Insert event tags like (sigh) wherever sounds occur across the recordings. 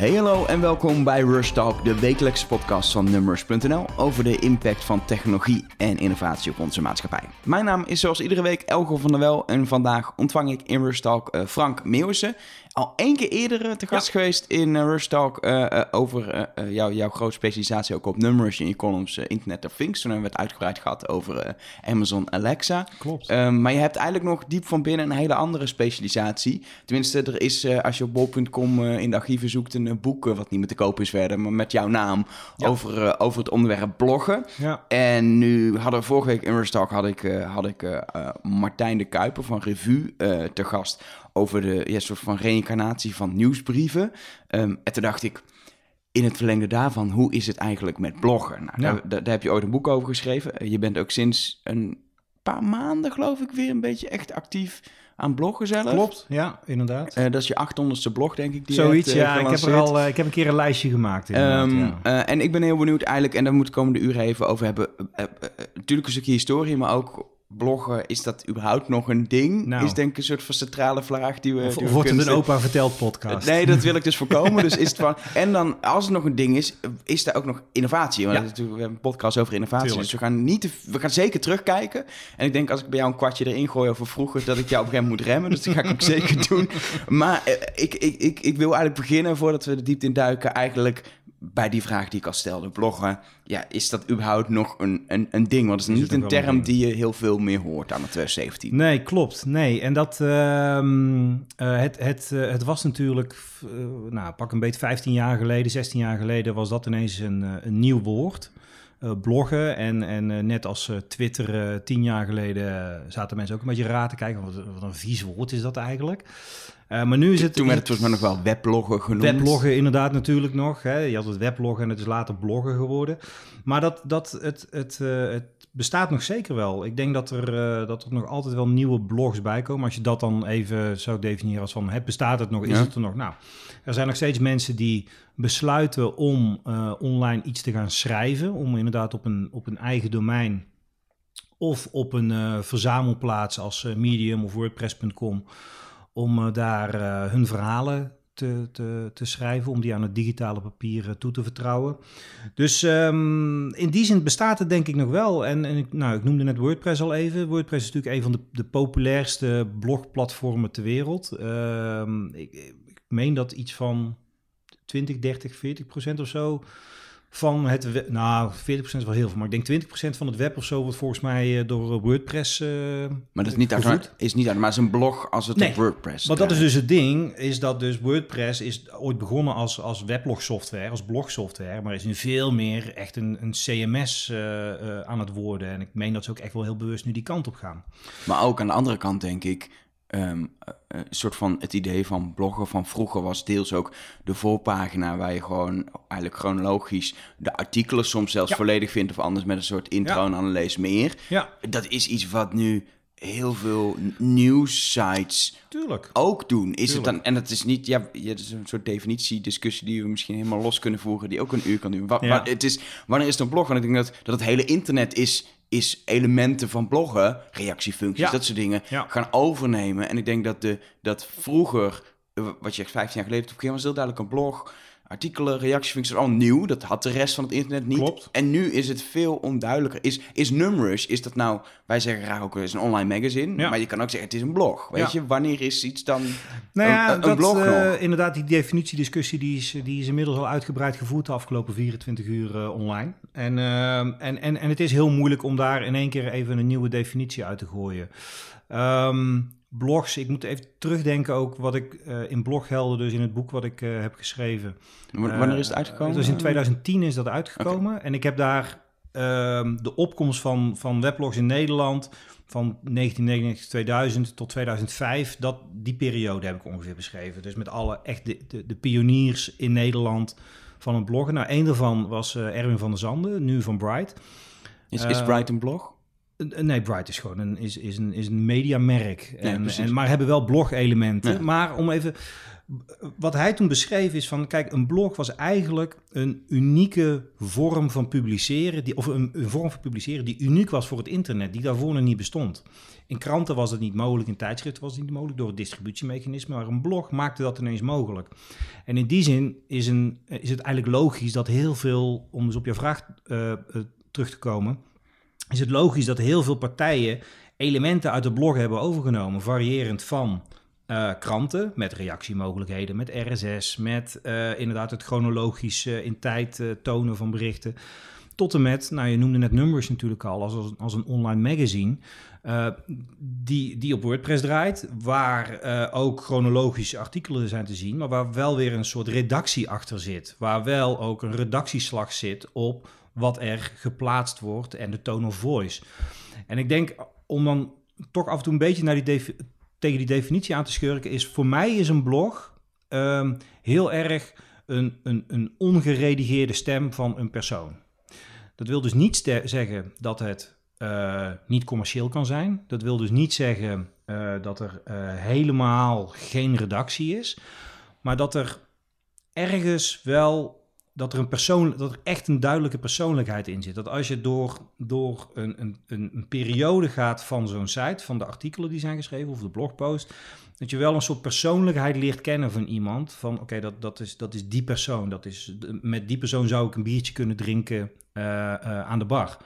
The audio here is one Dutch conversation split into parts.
Hey hallo en welkom bij Rush Talk, de wekelijkse podcast van Numbers.nl over de impact van technologie en innovatie op onze maatschappij. Mijn naam is zoals iedere week Elgo van der Wel en vandaag ontvang ik in Rush Talk uh, Frank Meeuwissen al één keer eerder eh, te gast geweest in uh, Rush Talk uh, over jou, jouw grote specialisatie ook op numbers in je columns Internet of Things. Toen hebben we het uitgebreid gehad over Amazon Alexa. Klopt. Um, maar je hebt eigenlijk nog diep van binnen een hele andere specialisatie. Tenminste, er is als je op bol.com in de archieven zoekt een boek wat niet meer te kopen is verder, maar met jouw naam ja. over, over het onderwerp bloggen. Ja. En nu hadden we vorige week in Rush Talk had ik, had ik Martijn de Kuiper van Revue te gast over de ja, soort van reïncarnatie van nieuwsbrieven. Um, en toen dacht ik, in het verlengde daarvan, hoe is het eigenlijk met bloggen? Nou, Ja. daar, heb je ooit een boek over geschreven. Je bent ook sinds een paar maanden, geloof ik, weer een beetje echt actief aan bloggen zelf. Klopt, ja, inderdaad. Eh, dat is je 800ste blog, denk ik. Die Zoiets, hebt, eh, ja. Ik heb, er al, eh, ik heb een keer een lijstje gemaakt. inderdaad, Ehm, ja. eh, en ik ben heel benieuwd eigenlijk, en daar moet de komende uren even over hebben. eh, eh, eh, natuurlijk een stukje historie, maar ook bloggen, is dat überhaupt nog een ding? Nou. Is denk ik een soort van centrale vraag die we... Of, die we wordt het een opa verteld podcast? Nee, dat wil ik dus (laughs) voorkomen. dus is het van... En dan, als het nog een ding is, is er ook nog innovatie. Want Ja. we hebben een podcast over innovatie. Tuurlijk. Dus we gaan, niet te- we gaan zeker terugkijken. En ik denk als ik bij jou een kwartje erin gooi over vroeger... dat ik jou op een gegeven moment moet remmen. Dus dat ga ik ook zeker (laughs) doen. Maar eh, ik, ik, ik, ik wil eigenlijk beginnen, voordat we de diepte in duiken... eigenlijk bij die vraag die ik al stelde. Bloggen, ja, is dat überhaupt nog een, een, een ding? Want het is Is niet het een term die je heel veel meer hoort aan het 2017. Nee, klopt. Nee, en dat... ehm, eh, het, het, eh, het was natuurlijk... eh, nou, pak een beetje 15 jaar geleden, 16 jaar geleden... was dat ineens een, eh, een nieuw woord. Eh, bloggen en, en eh, net als eh, Twitter eh, tien jaar geleden... eh, zaten mensen ook een beetje raar te kijken... wat, wat een vies woord is dat eigenlijk. Eh, maar nu is het... Toen werd het volgens mij nog wel webloggen genoemd. Webloggen inderdaad natuurlijk nog. Hè. Je had het webloggen en het is later bloggen geworden. Maar dat, dat, het, het, eh, het bestaat nog zeker wel. Ik denk dat er, eh, dat er nog altijd wel nieuwe blogs bij komen. Als je dat dan even zou definiëren als van... Het bestaat het nog? Is Ja. het er nog? Nou, er zijn nog steeds mensen die besluiten om online iets te gaan schrijven. Om inderdaad op een, op een eigen domein... of op een verzamelplaats als Medium of WordPress.com om eh, daar eh, hun verhalen te, te, te schrijven, om die aan het digitale papier eh, toe te vertrouwen. Dus ehm, in die zin bestaat het denk ik nog wel. En, en ik, nou, ik noemde net WordPress al even. WordPress is natuurlijk een van de, de populairste blogplatformen ter wereld. Ehm, ik, ik meen dat iets van 20, 30, 40 procent of zo van het web, nou 40 procent is wel heel veel, maar ik denk 20 procent van het web of zo wordt volgens mij eh, door WordPress eh, Maar dat is niet, automatisch, is niet automatisch een blog als het Nee, op WordPress Want dat is dus het ding, is dat dus WordPress is ooit begonnen als, als weblogsoftware, als blogsoftware, maar is nu veel meer echt een, een CMS eh, eh, aan het worden. En ik meen dat ze ook echt wel heel bewust nu die kant op gaan. Maar ook aan de andere kant denk ik... ehm, eh, een soort van het idee van bloggen van vroeger was deels ook de voorpagina... waar je gewoon eigenlijk chronologisch de artikelen soms zelfs Ja. volledig vindt... of anders met een soort intro en lees meer. Ja, Dat is iets wat nu heel veel nieuwssites tuurlijk. ook doen. Is het dan, en het is niet, ja, ja, het is een soort definitiediscussie die we misschien helemaal los kunnen voeren, die ook een uur kan duren. Wa- Ja. wa- het is, wanneer is het een blog? Want ik denk dat, dat het hele internet is, is elementen van bloggen, reactiefuncties, Ja. dat soort dingen, gaan overnemen. En ik denk dat, de, dat vroeger, eh, wat je echt 15 jaar geleden, toen begin was heel duidelijk een blog. Artikelen, reactiefuncties, al nieuw. Dat had de rest van het internet niet. Klopt. En nu is het veel onduidelijker. Is, is Numrush, is dat nou... Wij zeggen graag ook, het is een online magazine. Ja. Maar je kan ook zeggen, het is een blog. Weet Ja. je, wanneer is iets dan Nou ja, een, een dat, blog eh, inderdaad, die definitiediscussie die is, die is inmiddels al uitgebreid gevoerd de afgelopen 24 uur eh, online. En, en, en, en het is heel moeilijk om daar in één keer even een nieuwe definitie uit te gooien. Ehm, blogs, ik moet even terugdenken ook wat ik eh, in bloghelden, dus in het boek wat ik eh, heb geschreven. W- Wanneer is het Eh, uitgekomen? Dus in 2010 is dat uitgekomen. En ik heb daar ehm, de opkomst van, van weblogs in Nederland van 1999 2000 tot 2005, dat, die periode heb ik ongeveer beschreven. Dus met alle echt de, de, de pioniers in Nederland van het bloggen. Nou, één daarvan was Erwin van der Zanden, nu van Bright. Is, is Bright een blog? Eh, Nee, Bright is gewoon een, is, is een, is een mediamerk. En, precies. en, maar hebben wel blog-elementen. Ja. Maar om even... wat hij toen beschreef is van, kijk, een blog was eigenlijk een unieke vorm van publiceren, die, of een, een, vorm van publiceren die uniek was voor het internet, die daarvoor nog niet bestond. In kranten was het niet mogelijk, in tijdschriften was het niet mogelijk door het distributiemechanisme, maar een blog maakte dat ineens mogelijk. En in die zin is, een, is het eigenlijk logisch dat heel veel, om dus op je vraag uh, terug te komen, is het logisch dat heel veel partijen elementen uit de blog hebben overgenomen, variërend van uh, kranten met reactiemogelijkheden, met RSS, met uh, inderdaad het chronologisch in tijd tonen van berichten. Tot en met, nou je noemde net Numbers natuurlijk al, als, als, als een online magazine, die, die op WordPress draait, waar ook chronologische artikelen zijn te zien, maar waar wel weer een soort redactie achter zit. Waar wel ook een redactieslag zit op wat er geplaatst wordt en de tone of voice. En ik denk, om dan toch af en toe een beetje naar die tegen die definitie aan te schurken, is voor mij is een blog um, heel erg een, een, een ongeredigeerde stem van een persoon. Dat wil dus niet zeggen dat het uh, niet commercieel kan zijn. Dat wil dus niet zeggen uh, dat er uh, helemaal geen redactie is. Maar dat er ergens wel dat er, een persoon, dat er echt een duidelijke persoonlijkheid in zit. Dat als je door, door een, een, een periode gaat van zo'n site, van de artikelen die zijn geschreven of de blogpost, dat je wel een soort persoonlijkheid leert kennen van iemand. Van oké, dat, dat, is, dat is die persoon. Dat is, met die persoon zou ik een biertje kunnen drinken uh, uh, aan de bar.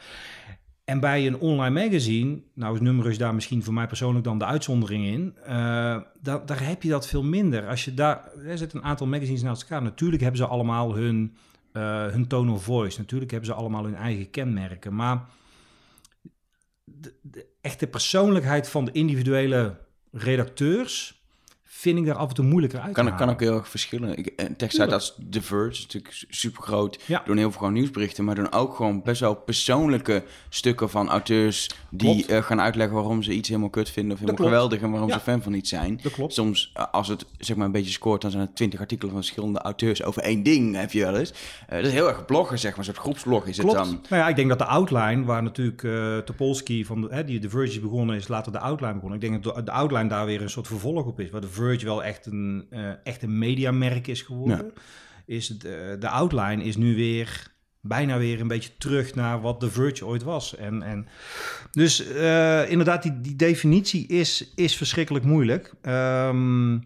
En bij een online magazine, nou is Nummerus daar misschien voor mij persoonlijk dan de uitzondering in, uh, daar, daar heb je dat veel minder. Als je daar, er zitten een aantal magazines naast elkaar, natuurlijk hebben ze allemaal hun, uh, hun tone of voice, natuurlijk hebben ze allemaal hun eigen kenmerken, maar de, de echte persoonlijkheid van de individuele redacteurs, vind ik daar af en toe moeilijker uit kan, kan ook heel erg verschillen. Ik, tekst als The Verge natuurlijk super groot. Ja. Doen heel veel gewoon nieuwsberichten, maar doen ook gewoon best wel persoonlijke stukken van auteurs die uh, gaan uitleggen waarom ze iets helemaal kut vinden of helemaal geweldig en waarom ze fan van iets zijn. Dat klopt. Soms, uh, als het zeg maar een beetje scoort, dan zijn het twintig artikelen van verschillende auteurs over één ding, heb je wel eens. Uh, dat is heel erg bloggen, zeg maar, een soort groepsblog is klopt. het dan. Nou ja, ik denk dat de outline, waar natuurlijk uh, Topolsky van de, hè, die The Verge begonnen, is later de outline begonnen. Ik denk dat de outline daar weer een soort vervolg op is, waar de Verge wel echt een uh, echt een mediamerk is geworden. Ja. Is het, uh, de outline is nu weer bijna weer een beetje terug naar wat The Verge ooit was. En, en dus uh, inderdaad, die, die definitie is, is verschrikkelijk moeilijk. Um,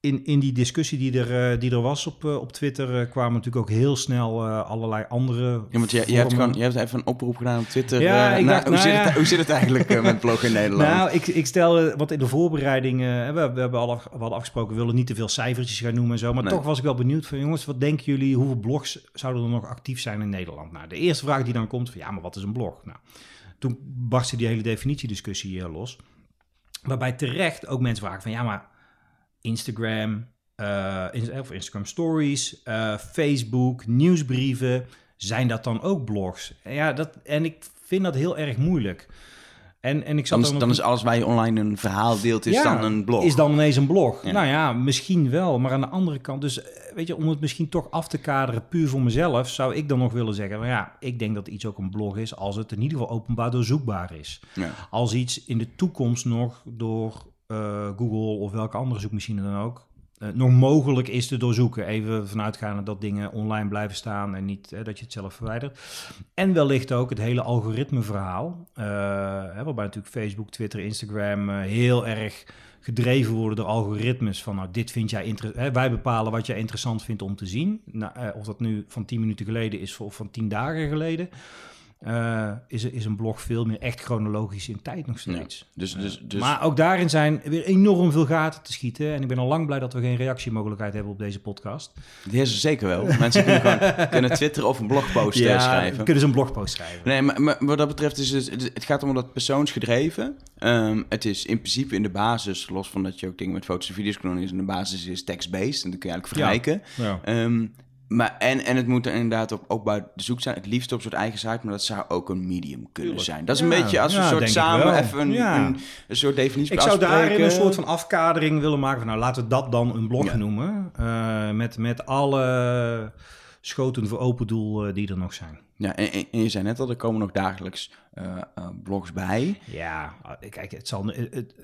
in, in die discussie die er, uh, die er was op, uh, op Twitter uh, kwamen natuurlijk ook heel snel allerlei andere. Ja, want je, je, hebt gewoon, je hebt even een oproep gedaan op Twitter. Ja, ik dacht, hoe, nou, zit ja. het, hoe zit het eigenlijk met blog in (laughs) Nederland? Nou, ik, ik stel wat in de voorbereiding. we, we hebben al af, we hadden afgesproken, we willen niet te veel cijfertjes gaan noemen en zo. Maar nee. toch was ik wel benieuwd van jongens, wat denken jullie? Hoeveel blogs zouden er nog actief zijn in Nederland? Nou, de eerste vraag die dan komt: van ja, maar wat is een blog? Nou, toen barstte die hele definitiediscussie los. Waarbij terecht ook mensen vragen van ja, maar Instagram, uh, of Instagram Stories, uh, Facebook, nieuwsbrieven. Zijn dat dan ook blogs? Ja, dat, en ik vind dat heel erg moeilijk. En, en ik zat dan, is, dan is alles waar je online een verhaal deelt, is ja, dan een blog. Is dan ineens een blog? Ja. Nou ja, misschien wel. Maar aan de andere kant, dus eh, weet je, om het misschien toch af te kaderen puur voor mezelf, zou ik dan nog willen zeggen, maar ja, ik denk dat iets ook een blog is als het in ieder geval openbaar doorzoekbaar is. Ja. Als iets in de toekomst nog door uh, Google of welke andere zoekmachine dan ook, uh, nog mogelijk is te doorzoeken. Even vanuitgaande dat dingen online blijven staan en niet uh, dat je het zelf verwijdert. En wellicht ook het hele algoritmeverhaal, hè, waarbij natuurlijk Facebook, Twitter, Instagram heel erg gedreven worden door algoritmes van nou dit vind jij interessant. Wij bepalen wat jij interessant vindt om te zien. Nou, of dat nu van 10 minuten geleden is of van 10 dagen geleden. Uh, is, is een blog veel meer echt chronologisch in tijd nog steeds. Ja, dus, dus, dus... Maar ook daarin zijn weer enorm veel gaten te schieten. En ik ben al lang blij dat we geen reactiemogelijkheid hebben op deze podcast. Die is er zeker wel. Mensen kunnen gewoon (laughs) kunnen twitteren of een blogpost ja, schrijven. kunnen ze een blogpost schrijven. Nee, maar, maar wat dat betreft is het, het gaat om dat persoonsgedreven. Um, het is in principe in de basis, los van dat je ook dingen met foto's en video's kan doen, is in de basis is text-based. En dat kun je eigenlijk vergelijken. Ja. Ja. Um, maar en, en het moet er inderdaad op, ook bij de zoek zijn. Het liefst op soort eigen site, maar dat zou ook een medium kunnen zijn. Dat is een beetje als we ja, soort samen even een, ja. een, een, soort definitie Ik zou daarin een soort van afkadering willen maken. Van, nou, laten we dat dan een blog noemen. Uh, met, met alle schoten voor open doel uh, die er nog zijn. Ja, en, en, je zei net al, er komen nog dagelijks blogs bij. Ja, kijk, het zal, het,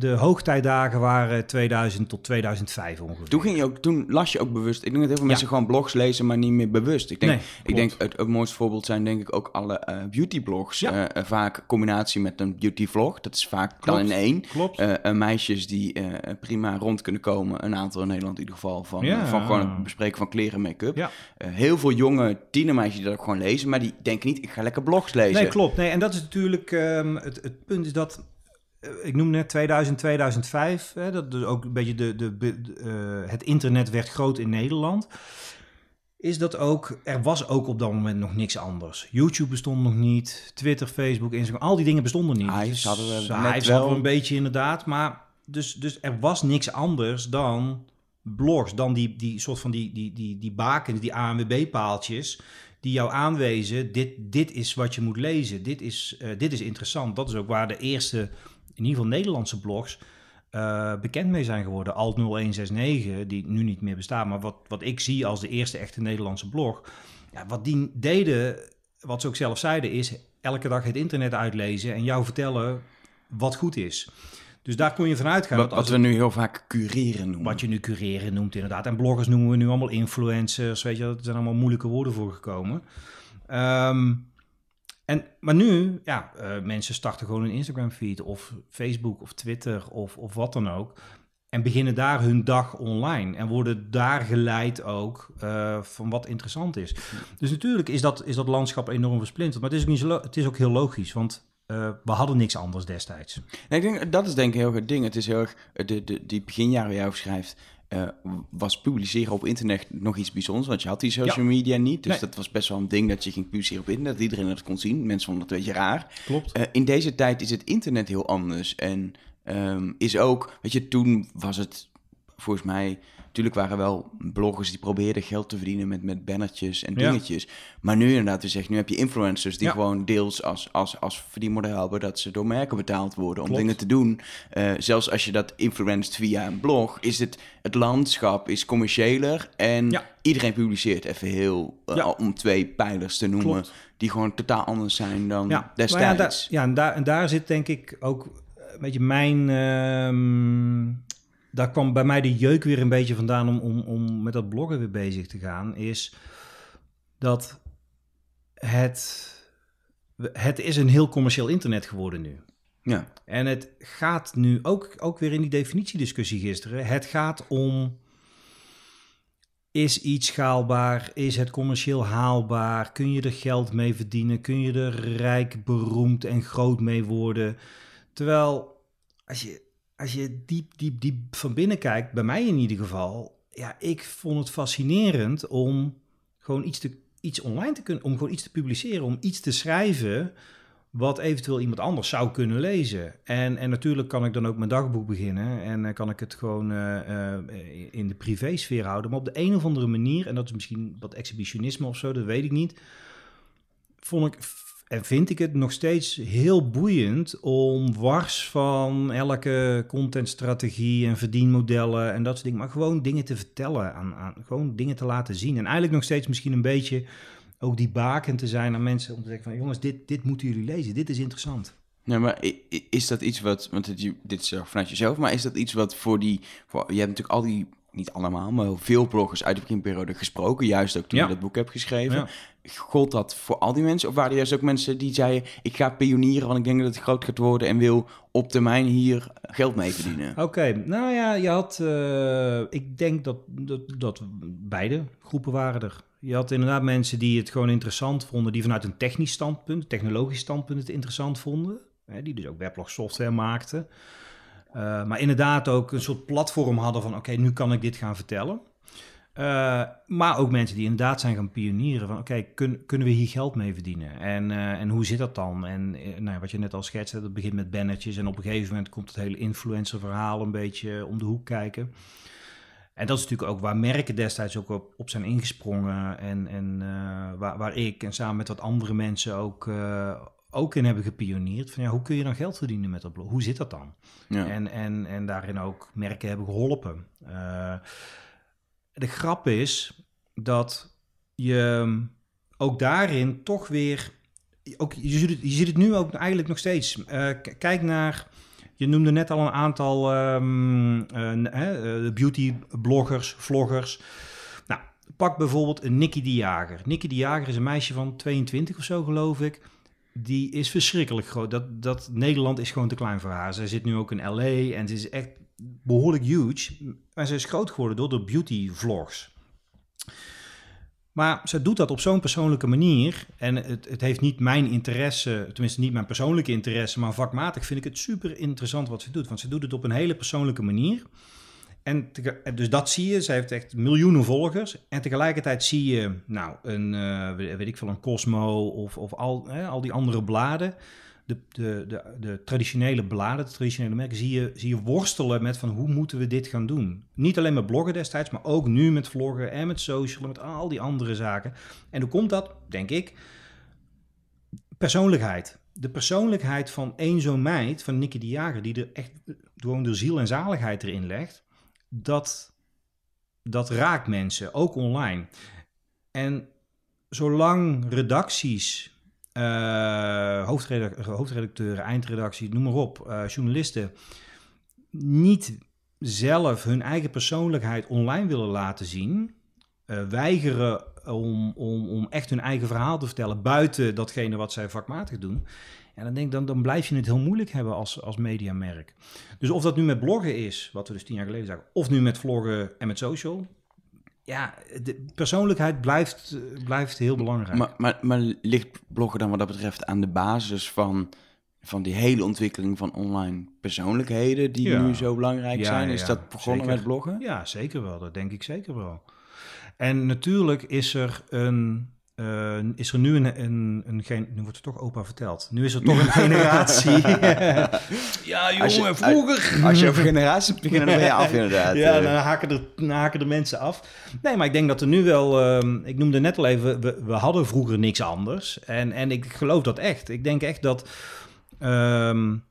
de, hoogtijdagen waren 2000 tot 2005 ongeveer. Toen, ging je ook, toen las je ook bewust. Ik denk dat heel veel mensen gewoon blogs lezen, maar niet meer bewust. Ik denk, Nee, ik denk het, het mooiste voorbeeld zijn denk ik ook alle eh beautyblogs. Ja. Eh, eh, vaak combinatie met een beautyvlog. Dat is vaak dan in één. Klopt. Eh, eh, meisjes die eh, prima rond kunnen komen. Een aantal in Nederland in ieder geval. Van, Ja. eh, van gewoon het bespreken van kleren en make-up. Ja. Eh, heel veel jonge tienermeisjes die dat ook gewoon lezen. Maar die denken niet, ik ga lekker blogs lezen. Nee, klopt. Nee, en dat is natuurlijk ehm, het, het punt is dat eh, ik noem net 2000, 2005, hè, dat dus ook een beetje de, de, de, eh, het internet werd groot in Nederland. Is dat ook, er was ook op dat moment nog niks anders. YouTube bestond nog niet, Twitter, Facebook, Instagram, al die dingen bestonden niet. Hives hadden we Dus, net Hives wel. hadden we een beetje inderdaad, maar dus, dus er was niks anders dan blogs, dan die, die soort van die, die, die, die bakens, die ANWB-paaltjes, die jou aanwezen, dit, dit is wat je moet lezen, dit is, eh, dit is interessant. Dat is ook waar de eerste, in ieder geval Nederlandse blogs, eh, bekend mee zijn geworden. Alt 0169, die nu niet meer bestaat, maar wat, wat ik zie als de eerste echte Nederlandse blog. Ja, wat die deden, wat ze ook zelf zeiden, is elke dag het internet uitlezen en jou vertellen wat goed is. Dus daar kon je vanuit gaan. Wat, dat wat we nu heel vaak cureren noemen. wat je nu cureren noemt, inderdaad. En bloggers noemen we nu allemaal influencers. Weet je, er zijn allemaal moeilijke woorden voor gekomen. Ehm, en, maar nu, ja, eh, mensen starten gewoon een Instagram-feed of Facebook of Twitter of, of wat dan ook. En beginnen daar hun dag online. En worden daar geleid ook eh, van wat interessant is. Dus natuurlijk is dat, is dat landschap enorm versplinterd. Maar het is ook, niet zo het is ook heel logisch, want eh, we hadden niks anders destijds. Nee, ik denk, dat is denk ik heel het ding. Het is heel erg, eh, de, de, die beginjaren waar jij over schrijft, eh, was publiceren op internet nog iets bijzonders. Want je had die social media niet. Dus Nee. dat was best wel een ding dat je ging publiceren op internet. Dat iedereen dat kon zien. Mensen vonden het een beetje raar. Klopt. In deze tijd is het internet heel anders. En ehm, is ook, weet je, toen was het volgens mij. Natuurlijk waren wel bloggers die probeerden geld te verdienen met, met bannertjes en Ja. dingetjes. Maar nu inderdaad, we zeggen, nu heb je influencers die Ja. gewoon deels als, als, als verdienmodel hebben dat ze door merken betaald worden om dingen te doen. Eh, zelfs als je dat influenced via een blog, is het, het landschap is commerciëler en Ja. iedereen publiceert even heel, eh, om twee pijlers te noemen, Klopt. die gewoon totaal anders zijn dan destijds. ja, daar, ja en, daar, en daar zit denk ik ook een beetje mijn... ehm, daar kwam bij mij de jeuk weer een beetje vandaan om, om, om met dat bloggen weer bezig te gaan. Is dat het... Het is een heel commercieel internet geworden nu. Ja. En het gaat nu ook, ook weer in die definitiediscussie gisteren. Het gaat om. Is iets schaalbaar? Is het commercieel haalbaar? Kun je er geld mee verdienen? Kun je er rijk, beroemd en groot mee worden? Terwijl, als je, als je diep, diep, diep van binnen kijkt, bij mij in ieder geval, ja, ik vond het fascinerend om gewoon iets, te, iets online te kunnen, om gewoon iets te publiceren, om iets te schrijven wat eventueel iemand anders zou kunnen lezen. En, en natuurlijk kan ik dan ook mijn dagboek beginnen en uh, kan ik het gewoon uh, uh, in de privésfeer houden. Maar op de een of andere manier, en dat is misschien wat exhibitionisme of zo, dat weet ik niet, vond ik en vind ik het nog steeds heel boeiend om wars van elke contentstrategie en verdienmodellen en dat soort dingen, maar gewoon dingen te vertellen, aan, aan, gewoon dingen te laten zien. En eigenlijk nog steeds misschien een beetje ook die baken te zijn aan mensen om te zeggen van jongens, dit, dit moeten jullie lezen, dit is interessant. Ja, maar is dat iets wat, want het, dit is vanuit jezelf, maar is dat iets wat voor die, voor, je hebt natuurlijk al die, niet allemaal, maar veel bloggers uit de beginperiode gesproken, juist ook toen Ja. je dat boek hebt geschreven. Ja. Gold dat voor al die mensen? Of waren er juist ook mensen die zeiden, ik ga pionieren, want ik denk dat het groot gaat worden en wil op termijn hier geld mee verdienen? Oké, nou ja, je had, uh, ik denk dat, dat, dat beide groepen waren er. Je had inderdaad mensen die het gewoon interessant vonden, die vanuit een technisch standpunt, technologisch standpunt het interessant vonden. Hè, die dus ook weblog software maakten. Uh, maar inderdaad ook een soort platform hadden van oké, nu kan ik dit gaan vertellen. Uh, maar ook mensen die inderdaad zijn gaan pionieren van oké, okay, kun, kunnen we hier geld mee verdienen? En, uh, en hoe zit dat dan? En nou, wat je net al schetste, dat begint met bannertjes en op een gegeven moment komt het hele influencer verhaal een beetje om de hoek kijken. En dat is natuurlijk ook waar merken destijds ook op, op zijn ingesprongen. En, en waar, waar, ik en samen met wat andere mensen ook, ook in hebben gepioneerd. Van ja, hoe kun je dan geld verdienen met dat blog? Hoe zit dat dan? Ja. En, en, en daarin ook merken hebben geholpen. De grap is dat je ook daarin toch weer ook, je, ziet het, je ziet het nu ook eigenlijk nog steeds. Eh, kijk naar, je noemde net al een aantal ehm, uh, beauty bloggers, vloggers. Nou, pak bijvoorbeeld een Nikki de Jager. Nikki de Jager is een meisje van 22 of zo, geloof ik. Die is verschrikkelijk groot. Dat, dat Nederland is gewoon te klein voor haar. Zij zit nu ook in LA en ze is echt behoorlijk huge. Maar ze is groot geworden door de beauty vlogs. Maar ze doet dat op zo'n persoonlijke manier. En het, het, heeft niet mijn interesse, tenminste niet mijn persoonlijke interesse, maar vakmatig vind ik het super interessant wat ze doet. Want ze doet het op een hele persoonlijke manier. En dus dat zie je. Ze heeft echt miljoenen volgers. En tegelijkertijd zie je, nou, een, uh, weet ik veel, een Cosmo of, of al, hè, al die andere bladen. De, de, de, traditionele bladen, de traditionele merken, zie je, zie je worstelen met van hoe moeten we dit gaan doen. Niet alleen met bloggen destijds, maar ook nu met vloggen en met social met al die andere zaken. En hoe komt dat? Denk ik, persoonlijkheid. De persoonlijkheid van één zo'n meid, van Nicky de Jager, die er echt gewoon de ziel en zaligheid erin legt, dat, dat raakt mensen, ook online. En zolang redacties uh, hoofdredac hoofdredacteuren, eindredactie, noem maar op, uh, journalisten, niet zelf hun eigen persoonlijkheid online willen laten zien, uh, weigeren om, om, om echt hun eigen verhaal te vertellen buiten datgene wat zij vakmatig doen. En dan denk dan, dan blijf je het heel moeilijk hebben als, als mediamerk. Dus of dat nu met bloggen is, wat we dus tien jaar geleden zagen, of nu met vloggen en met social, ja, de persoonlijkheid blijft, blijft heel belangrijk. Maar, maar, maar ligt bloggen dan wat dat betreft aan de basis van, van die hele ontwikkeling van online persoonlijkheden die ja. nu zo belangrijk ja, zijn? Is ja, dat begonnen zeker. met bloggen? Ja, zeker wel. Dat denk ik zeker wel. En natuurlijk is er een. Uh, is er nu een, een, een, een, nu wordt het toch opa verteld. Nu is er toch een generatie. (laughs) ja, jongen, je, vroeger. Als je over generaties begint, dan ben je af inderdaad. Ja, dan haken, er, dan haken er mensen af. Nee, maar ik denk dat er nu wel... Uh, ik noemde net al even, we, we, hadden vroeger niks anders. En, en ik geloof dat echt. Ik denk echt dat... Um,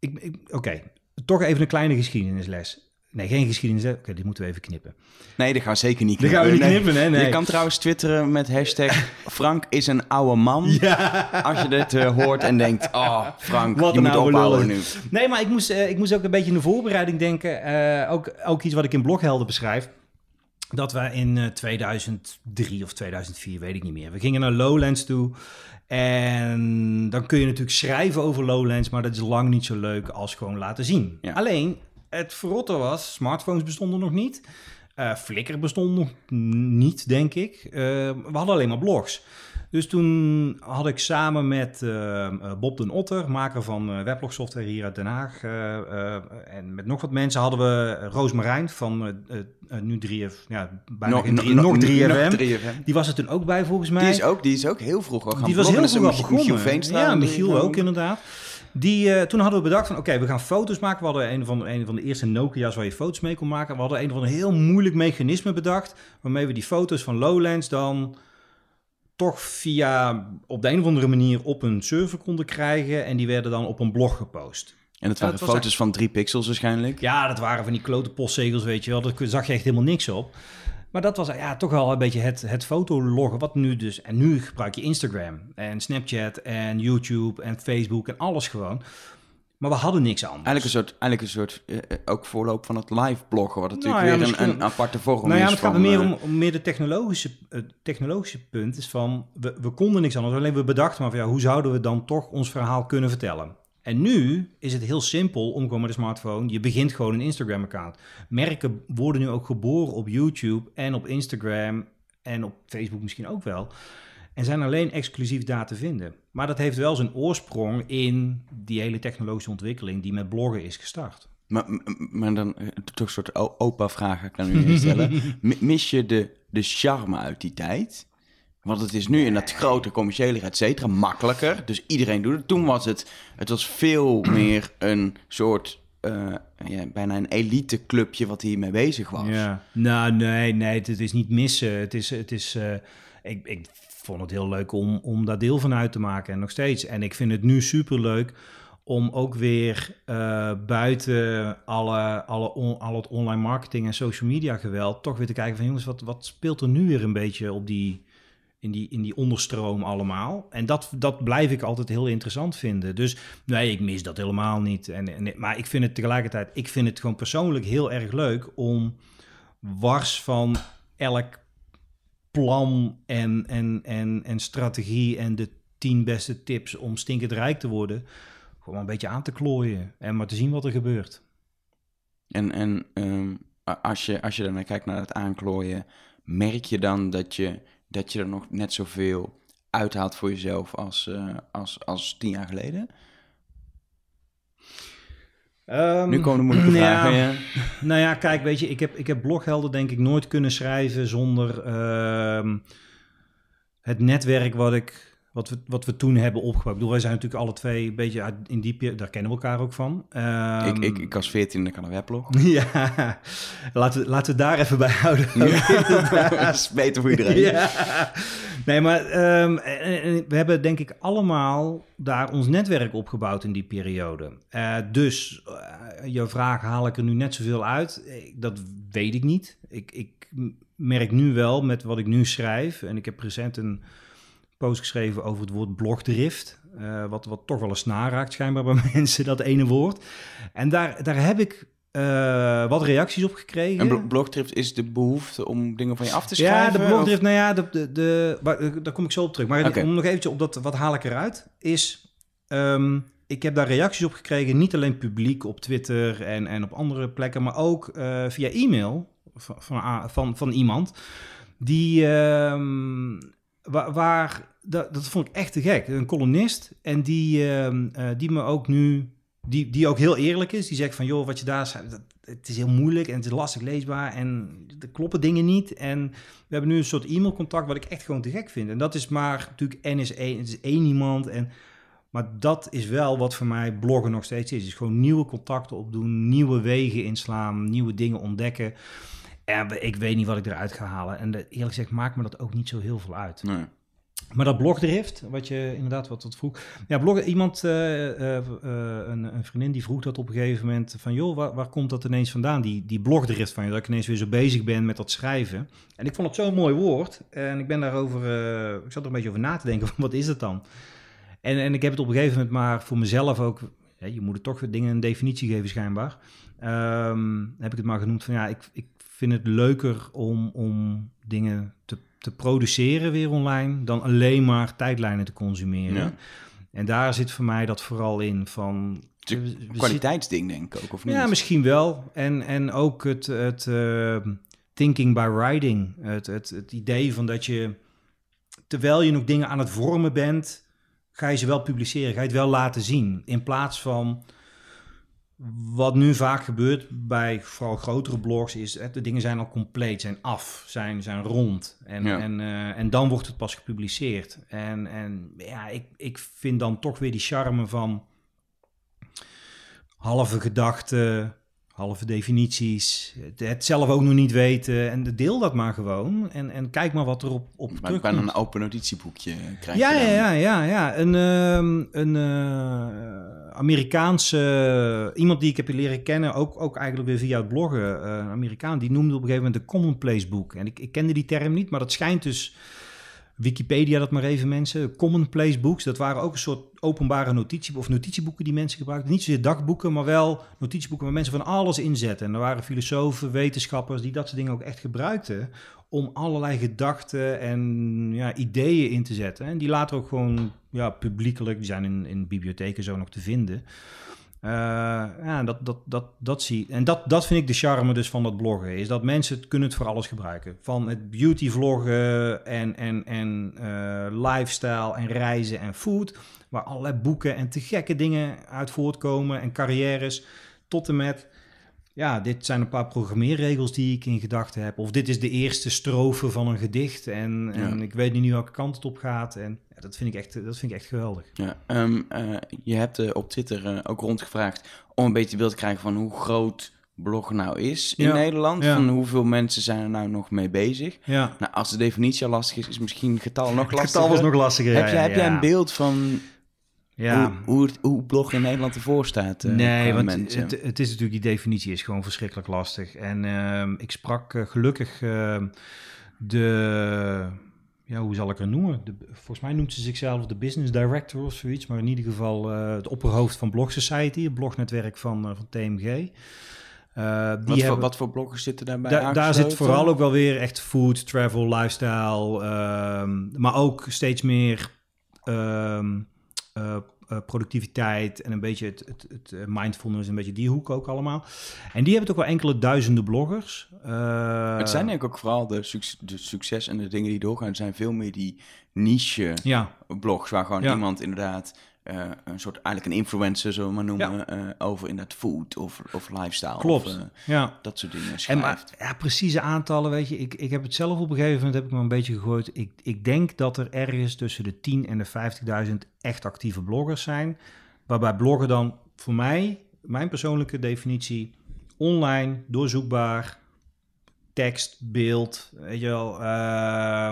Oké, okay. toch even een kleine geschiedenisles. Nee, geen geschiedenis. Oké, okay, die moeten we even knippen. Nee, dat gaan we zeker niet knippen. Dat gaan we niet knippen, nee. nee. Je kan trouwens twitteren met hashtag (laughs) Frank is een oude man. Ja. Als je dit uh, hoort en denkt, oh Frank, wat je moet ophouden nu. Nee, maar ik moest, uh, ik moest ook een beetje in de voorbereiding denken. Uh, ook, ook iets wat ik in Bloghelden beschrijf. Dat we in 2003 of 2004, weet ik niet meer. We gingen naar Lowlands toe. En dan kun je natuurlijk schrijven over Lowlands, maar dat is lang niet zo leuk als gewoon laten zien. Ja. Alleen, het verrotte was, smartphones bestonden nog niet. Uh, Flickr bestond nog niet, denk ik. Uh, we hadden alleen maar blogs. Dus toen had ik samen met uh, Bob den Otter, maker van weblogsoftware hier uit Den Haag, en met nog wat mensen hadden we Roos Marijn van nu 3F, ja, bijna no, geen 3, no, nog 3FM. Nog 3FM. Die was er toen ook bij volgens mij. Die is ook, die is ook heel vroeg al gaan Die was heel vroeg al begonnen. Michiel Veenstra. Ja, Michiel ook inderdaad. Die, uh, toen hadden we bedacht van, oké, okay, we gaan foto's maken. We hadden een van, een van de eerste Nokia's waar je foto's mee kon maken. We hadden een van een heel moeilijk mechanisme bedacht, waarmee we die foto's van Lowlands dan toch via, op de een of andere manier op een server konden krijgen. En die werden dan op een blog gepost. En dat waren dat foto's eigenlijk... van drie pixels waarschijnlijk? Ja, dat waren van die klote postzegels, weet je wel. Daar zag je echt helemaal niks op. Maar dat was ja, toch wel een beetje het, het fotologgen. Wat nu dus. En nu gebruik je Instagram en Snapchat en YouTube en Facebook en alles gewoon. Maar we hadden niks anders. Eigenlijk een soort, eigenlijk een soort uh, ook voorloop van het live bloggen. Wat natuurlijk nou ja, weer een, een, aparte vorm nou ja, is. Het gaat meer om, om, meer de technologische, uh, technologische punt. Is van, we, we konden niks anders. Alleen we bedachten maar van ja, hoe zouden we dan toch ons verhaal kunnen vertellen? En nu is het heel simpel om gewoon met de smartphone. Je begint gewoon een Instagram-account. Merken worden nu ook geboren op YouTube en op Instagram en op Facebook misschien ook wel. En zijn alleen exclusief daar te vinden. Maar dat heeft wel zijn oorsprong in die hele technologische ontwikkeling die met bloggen is gestart. Maar, maar dan toch een soort opa-vraag ga ik nu stellen. (laughs) Mis je de, de charme uit die tijd? Want het is nu in dat grote commerciële, et cetera, makkelijker. Dus iedereen doet het. Toen was het, het was veel (clears throat) meer een soort, uh, ja, bijna een elite clubje wat hiermee bezig was. Ja. Nou, nee, nee, het is niet missen. Het is, het is uh, ik, ik vond het heel leuk om, om daar deel van uit te maken en nog steeds. En ik vind het nu super leuk om ook weer uh, buiten alle, alle al het online marketing en social media geweld... toch weer te kijken van jongens, wat, wat speelt er nu weer een beetje op die in die, in die onderstroom allemaal. En dat, dat blijf ik altijd heel interessant vinden. Dus nee, ik mis dat helemaal niet. En, maar ik vind het tegelijkertijd, ik vind het gewoon persoonlijk heel erg leuk om wars van elk plan en, en, en, en strategie en de tien beste tips om stinkend rijk te worden, gewoon een beetje aan te klooien en maar te zien wat er gebeurt. En, en ehm, als, je, als je dan kijkt naar het aanklooien, merk je dan dat je, dat je er nog net zoveel uithaalt voor jezelf als, uh, als, als tien jaar geleden? Um, nu komen de moeilijke vragen. Ja, Nou ja, kijk, weet je, ik heb, ik heb bloghelden denk ik nooit kunnen schrijven zonder uh, het netwerk wat ik wat we, wat we toen hebben opgebouwd. Ik bedoel, wij zijn natuurlijk alle twee een beetje uit, in die daar kennen we elkaar ook van. Um, ik, ik, ik als 14 ik kan een weblog. (laughs) ja, laten we, laten we daar even bij houden. Ja. (laughs) dat is beter voor iedereen. ja. Nee, maar um, we hebben denk ik allemaal daar ons netwerk opgebouwd in die periode. Uh, dus uh, jouw vraag haal ik er nu net zoveel uit. Dat weet ik niet. Ik, ik merk nu wel met wat ik nu schrijf. En ik heb recent een post geschreven over het woord blogdrift. Uh, wat, wat toch wel eens naraakt schijnbaar bij (laughs) mensen, dat ene woord. En daar, daar heb ik uh, wat reacties op gekregen. En blogdrift is de behoefte om dingen van je af te schrijven? Ja, de blogdrift, nou ja, de, de, de, eh, daar kom ik zo op terug. Maar om nog eventjes op dat, wat haal ik eruit, is... Um, ik heb daar reacties op gekregen, niet alleen publiek op Twitter en, en op andere plekken, maar ook uh, via e-mail van, van, van, van iemand die... Um, waar, waar dat, dat, vond ik echt te gek. Een columnist en die, uh, die me ook nu, die, die ook heel eerlijk is. Die zegt van, joh, wat je daar zei, het is heel moeilijk en het is lastig leesbaar en er kloppen dingen niet. En we hebben nu een soort e-mailcontact wat ik echt gewoon te gek vind. En dat is maar natuurlijk N is één, het is één iemand en... Maar dat is wel wat voor mij bloggen nog steeds is. Is gewoon nieuwe contacten opdoen, nieuwe wegen inslaan, nieuwe dingen ontdekken. En ik weet niet wat ik eruit ga halen. En eerlijk gezegd maakt me dat ook niet zo heel veel uit. Nee. Maar dat blogdrift, wat je inderdaad wat, wat vroeg. Ja, bloggen, iemand, uh, uh, een, een, vriendin die vroeg dat op een gegeven moment van... joh, waar, waar komt dat ineens vandaan, die, die blogdrift van je? Dat ik ineens weer zo bezig ben met dat schrijven. En ik vond het zo'n mooi woord. En ik ben daarover, ik zat er een beetje over na te denken, (laughs) wat is het dan? En, en ik heb het op een gegeven moment maar voor mezelf ook... je moet er toch dingen een definitie geven schijnbaar. Um, heb ik het maar genoemd van ja, ik, ik vind het leuker om, om dingen te, te produceren weer online dan alleen maar tijdlijnen te consumeren. En daar zit voor mij dat vooral in van... Een kwaliteitsding denk ik ook, of niet? Ja, misschien wel. En, en ook het, het uh, thinking by writing. Het, het, het idee van dat je, terwijl je nog dingen aan het vormen bent, ga je ze wel publiceren, ga je het wel laten zien. In plaats van wat nu vaak gebeurt bij vooral grotere blogs is, hè, de dingen zijn al compleet, zijn af, zijn, zijn rond. En, en, uh, en dan wordt het pas gepubliceerd. En, en ja, ik, ik vind dan toch weer die charme van halve gedachten, halve definities, het, zelf ook nog niet weten. En deel dat maar gewoon. En, en kijk maar wat er op, op maar terugkomt. een open notitieboekje krijg ja, je dan. Ja, ja, ja. Een, uh, een uh, Amerikaanse... iemand die ik heb leren kennen, ook, ook eigenlijk weer via het bloggen. Uh, een Amerikaan, die noemde op een gegeven moment de commonplace boek. En ik, ik kende die term niet, maar dat schijnt dus Wikipedia dat maar even mensen. Commonplace books, dat waren ook een soort openbare notitieboeken of notitieboeken die mensen gebruikten. Niet zozeer dagboeken, maar wel notitieboeken waar mensen van alles inzetten. En er waren filosofen, wetenschappers die dat soort dingen ook echt gebruikten om allerlei gedachten en ja, ideeën in te zetten. En die later ook gewoon ja, publiekelijk, die zijn in, in bibliotheken zo nog te vinden. Uh, ja, dat, dat, dat, dat zie En dat, dat vind ik de charme dus van dat bloggen. Is dat mensen het kunnen het voor alles gebruiken. Van het beauty vloggen en, en, en uh, lifestyle en reizen en food. Waar allerlei boeken en te gekke dingen uit voortkomen. En carrières. Tot en met ja, dit zijn een paar programmeerregels die ik in gedachten heb. Of dit is de eerste strofe van een gedicht. En, en ik weet niet welke kant het op gaat. En ja, dat, vind ik echt, dat vind ik echt geweldig. Ja, um, uh, je hebt uh, op Twitter uh, ook rondgevraagd om een beetje beeld te krijgen van hoe groot blog nou is in ja. Nederland. Ja. Van hoeveel mensen zijn er nou nog mee bezig. Ja. Nou, als de definitie al lastig is, is misschien getal nog lastiger. getal was nog lastiger, Heb, je, heb jij een beeld van ja. Hoe, hoe, het, hoe blog in Nederland ervoor staat. Uh, nee, want het, het, is natuurlijk, die definitie is gewoon verschrikkelijk lastig. En uh, ik sprak uh, gelukkig uh, de, ja, hoe zal ik er noemen? De, volgens mij noemt ze zichzelf de business director of zoiets, maar in ieder geval uh, het opperhoofd van Blog Society, het blognetwerk van, van TMG. Uh, die wat, hebben, voor, wat voor bloggers zitten daarbij da, Daar zit vooral ook wel weer echt food, travel, lifestyle, um, maar ook steeds meer um, uh, productiviteit en een beetje het, het, het, eh, mindfulness, een beetje die hoek ook allemaal. En die hebben toch wel enkele duizenden bloggers. Uh, het zijn denk ik ook vooral de, succes, de succes en de dingen die doorgaan. Het zijn veel meer die niche ja. blogs waar gewoon iemand inderdaad uh, een soort eigenlijk een influencer, zullen we maar noemen, ja. uh, over inderdaad food of, of lifestyle. Klopt, of, uh, ja. Dat soort dingen schrijft. En maar, ja, precieze aantallen, weet je. Ik, ik heb het zelf op een gegeven moment, heb ik me een beetje gegooid. Ik, ik denk dat er ergens tussen de 10 en de 50.000 echt actieve bloggers zijn. Waarbij bloggen dan voor mij, mijn persoonlijke definitie, online, doorzoekbaar, tekst, beeld, weet je wel, uh,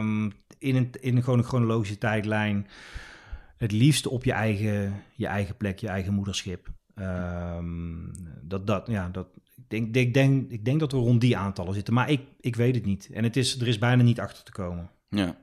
in, een, in een, gewoon een chronologische tijdlijn het liefst op je eigen, je eigen plek, je eigen moederschip. Um, dat, dat, ja, dat, ik, denk, ik, denk, ik denk dat we rond die aantallen zitten, maar ik, ik weet het niet. En het is, er is bijna niet achter te komen. Ja.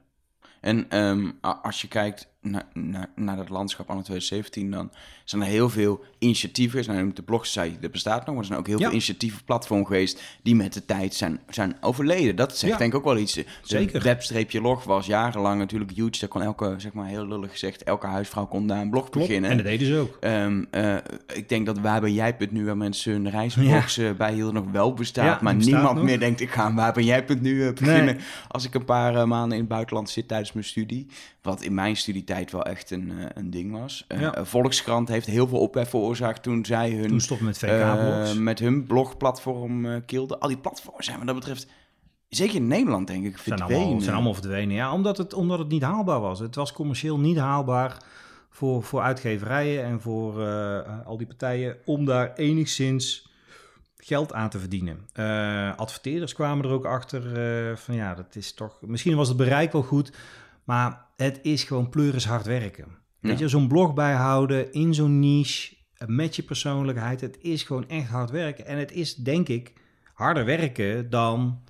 En um, als je kijkt naar, naar, naar dat landschap anno 2017, dan zijn er heel veel initiatieven. Zijn de blogsite, dat bestaat nog, maar er zijn ook heel veel initiatieven platform geweest die met de tijd zijn, zijn overleden. Dat zegt denk ik ook wel iets. De Zeker. webstreepje log was jarenlang natuurlijk huge. Daar kon elke, zeg maar heel lullig gezegd, elke huisvrouw kon daar een blog beginnen. En dat deden ze ook. Um, uh, ik denk dat waar ben jij nu, waar mensen hun reisblogs ja. uh, bijhielden, nog wel bestaat. maar niemand nog. meer denkt, ik ga waar ben jij nu uh, beginnen. Nee. Als ik een paar uh, maanden in het buitenland zit tijdens mijn studie. Wat in mijn studietijd wel echt een, uh, een ding was. Uh, ja. Volkskrant heeft heel veel ophef veroorzaakt toen zij hun... Toen stopten met VK-blogs. Uh, met hun blogplatform kilden. Al die platforms zijn wat dat betreft... Zeker in Nederland, denk ik, zijn allemaal, zijn allemaal verdwenen. Ja, omdat het, omdat het niet haalbaar was. Het was commercieel niet haalbaar voor, voor uitgeverijen en voor al die partijen... om daar enigszins geld aan te verdienen. Uh, adverteerders kwamen er ook achter uh, van ja, dat is toch... Misschien was het bereik wel goed, maar het is gewoon pleuris hard werken. Ja. Weet je, zo'n blog bijhouden in zo'n niche, met je persoonlijkheid, het is gewoon echt hard werken. En het is, denk ik, harder werken dan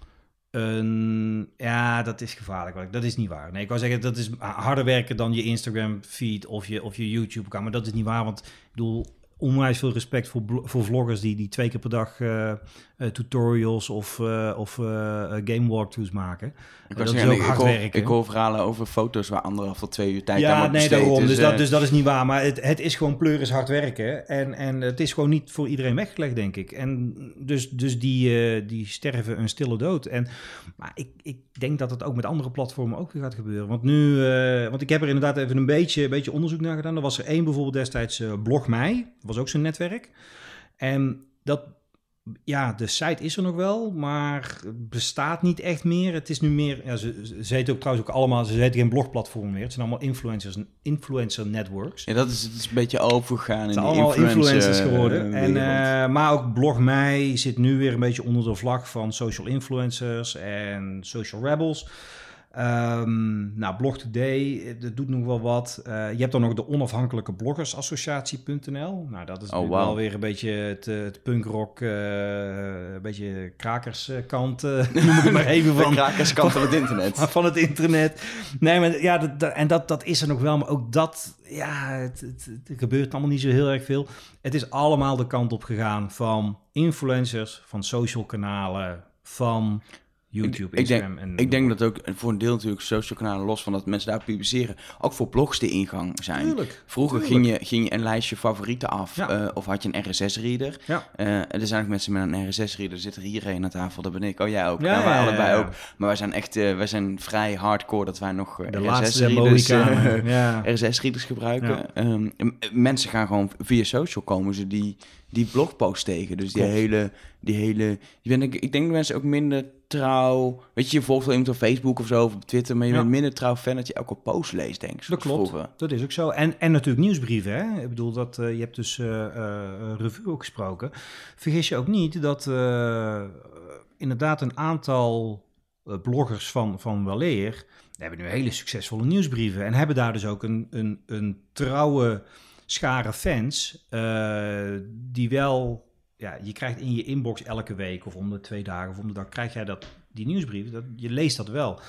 een... Ja, dat is gevaarlijk. Dat is niet waar. Nee, ik wou zeggen, dat is harder werken dan je Instagram-feed of je, of je YouTube-kanaal. Maar dat is niet waar, want ik bedoel onwijs veel respect voor, voor vloggers die, die twee keer per dag uh, tutorials of, uh, of game walkthroughs maken. Ik dat zeggen, is ook ik, hard hoor, werken. ik hoor verhalen over foto's waar anderhalf tot twee uur tijd ja, aan wordt nee, besteed. Daarom, dus, dus, dat, dus dat is niet waar. Maar het, het is gewoon pleuris hard werken. En, en het is gewoon niet voor iedereen weggelegd, denk ik. En dus, dus die, die sterven een stille dood. En, maar ik, ik denk dat het ook met andere platformen ook weer gaat gebeuren. Want nu, want ik heb er inderdaad even een beetje, een beetje onderzoek naar gedaan. Er was er één bijvoorbeeld destijds Blog Mij. Dat was ook zo'n netwerk. En dat, ja, de site is er nog wel, maar bestaat niet echt meer. Het is nu meer, ja, ze, ze ook trouwens ook allemaal, ze heet geen blogplatform meer. Het zijn allemaal influencers, influencer networks. Ja, dat is, het is een beetje overgegaan in de allemaal influencers geworden. En, uh, maar ook Blog Mij zit nu weer een beetje onder de vlag van social influencers en social rebels. Um, nou, Blog Today, dat doet nog wel wat. Uh, je hebt dan nog de onafhankelijke bloggersassociatie.nl. Nou, dat is oh, wow. wel weer een beetje het, het punkrock, uh, een beetje krakerskant, uh, (laughs) noem ik maar even van. De krakerskant van het internet. (laughs) Van het internet. Nee, maar ja, dat, dat, en dat, dat is er nog wel, maar ook dat, ja, het, het, het gebeurt allemaal niet zo heel erg veel. Het is allemaal de kant op gegaan van influencers, van social kanalen, van YouTube, ik, Instagram. Ik denk, en ik denk dat ook voor een deel natuurlijk social kanalen, los van dat mensen daar publiceren, ook voor blogs de ingang zijn. Tuurlijk, Vroeger tuurlijk. Ging, je, ging je een lijstje favorieten af Ja. uh, of had je een RSS-reader. Ja. Uh, er zijn ook mensen met een RSS-reader, zit er hier een aan tafel, dat ben ik. Oh, jij ook. Ja, nou, wij ja, allebei ook. Maar wij zijn echt, uh, wij zijn vrij hardcore dat wij nog RSS-readers. (laughs) RSS-readers gebruiken. Um, mensen gaan gewoon via social komen ze die, die blogpost tegen. Dus die Klopt. hele, die hele... Ik denk dat mensen ook minder trouw... Weet je, je volgt wel iemand op Facebook of zo, of op Twitter... maar je Ja. bent minder trouw fan dat je elke post leest, denk ik. Dat klopt. vroeger. Dat is ook zo. En, en natuurlijk nieuwsbrieven. Hè? Ik bedoel, dat, eh, je hebt dus eh eh, revue ook gesproken. Vergis je ook niet dat inderdaad een aantal bloggers van, van Waleer... hebben nu hele succesvolle nieuwsbrieven... en hebben daar dus ook een, een, een trouwe schare fans... die wel ja, je krijgt in je inbox elke week of om de twee dagen of om de dag krijg jij dat, die nieuwsbrief. Dat, je leest dat wel.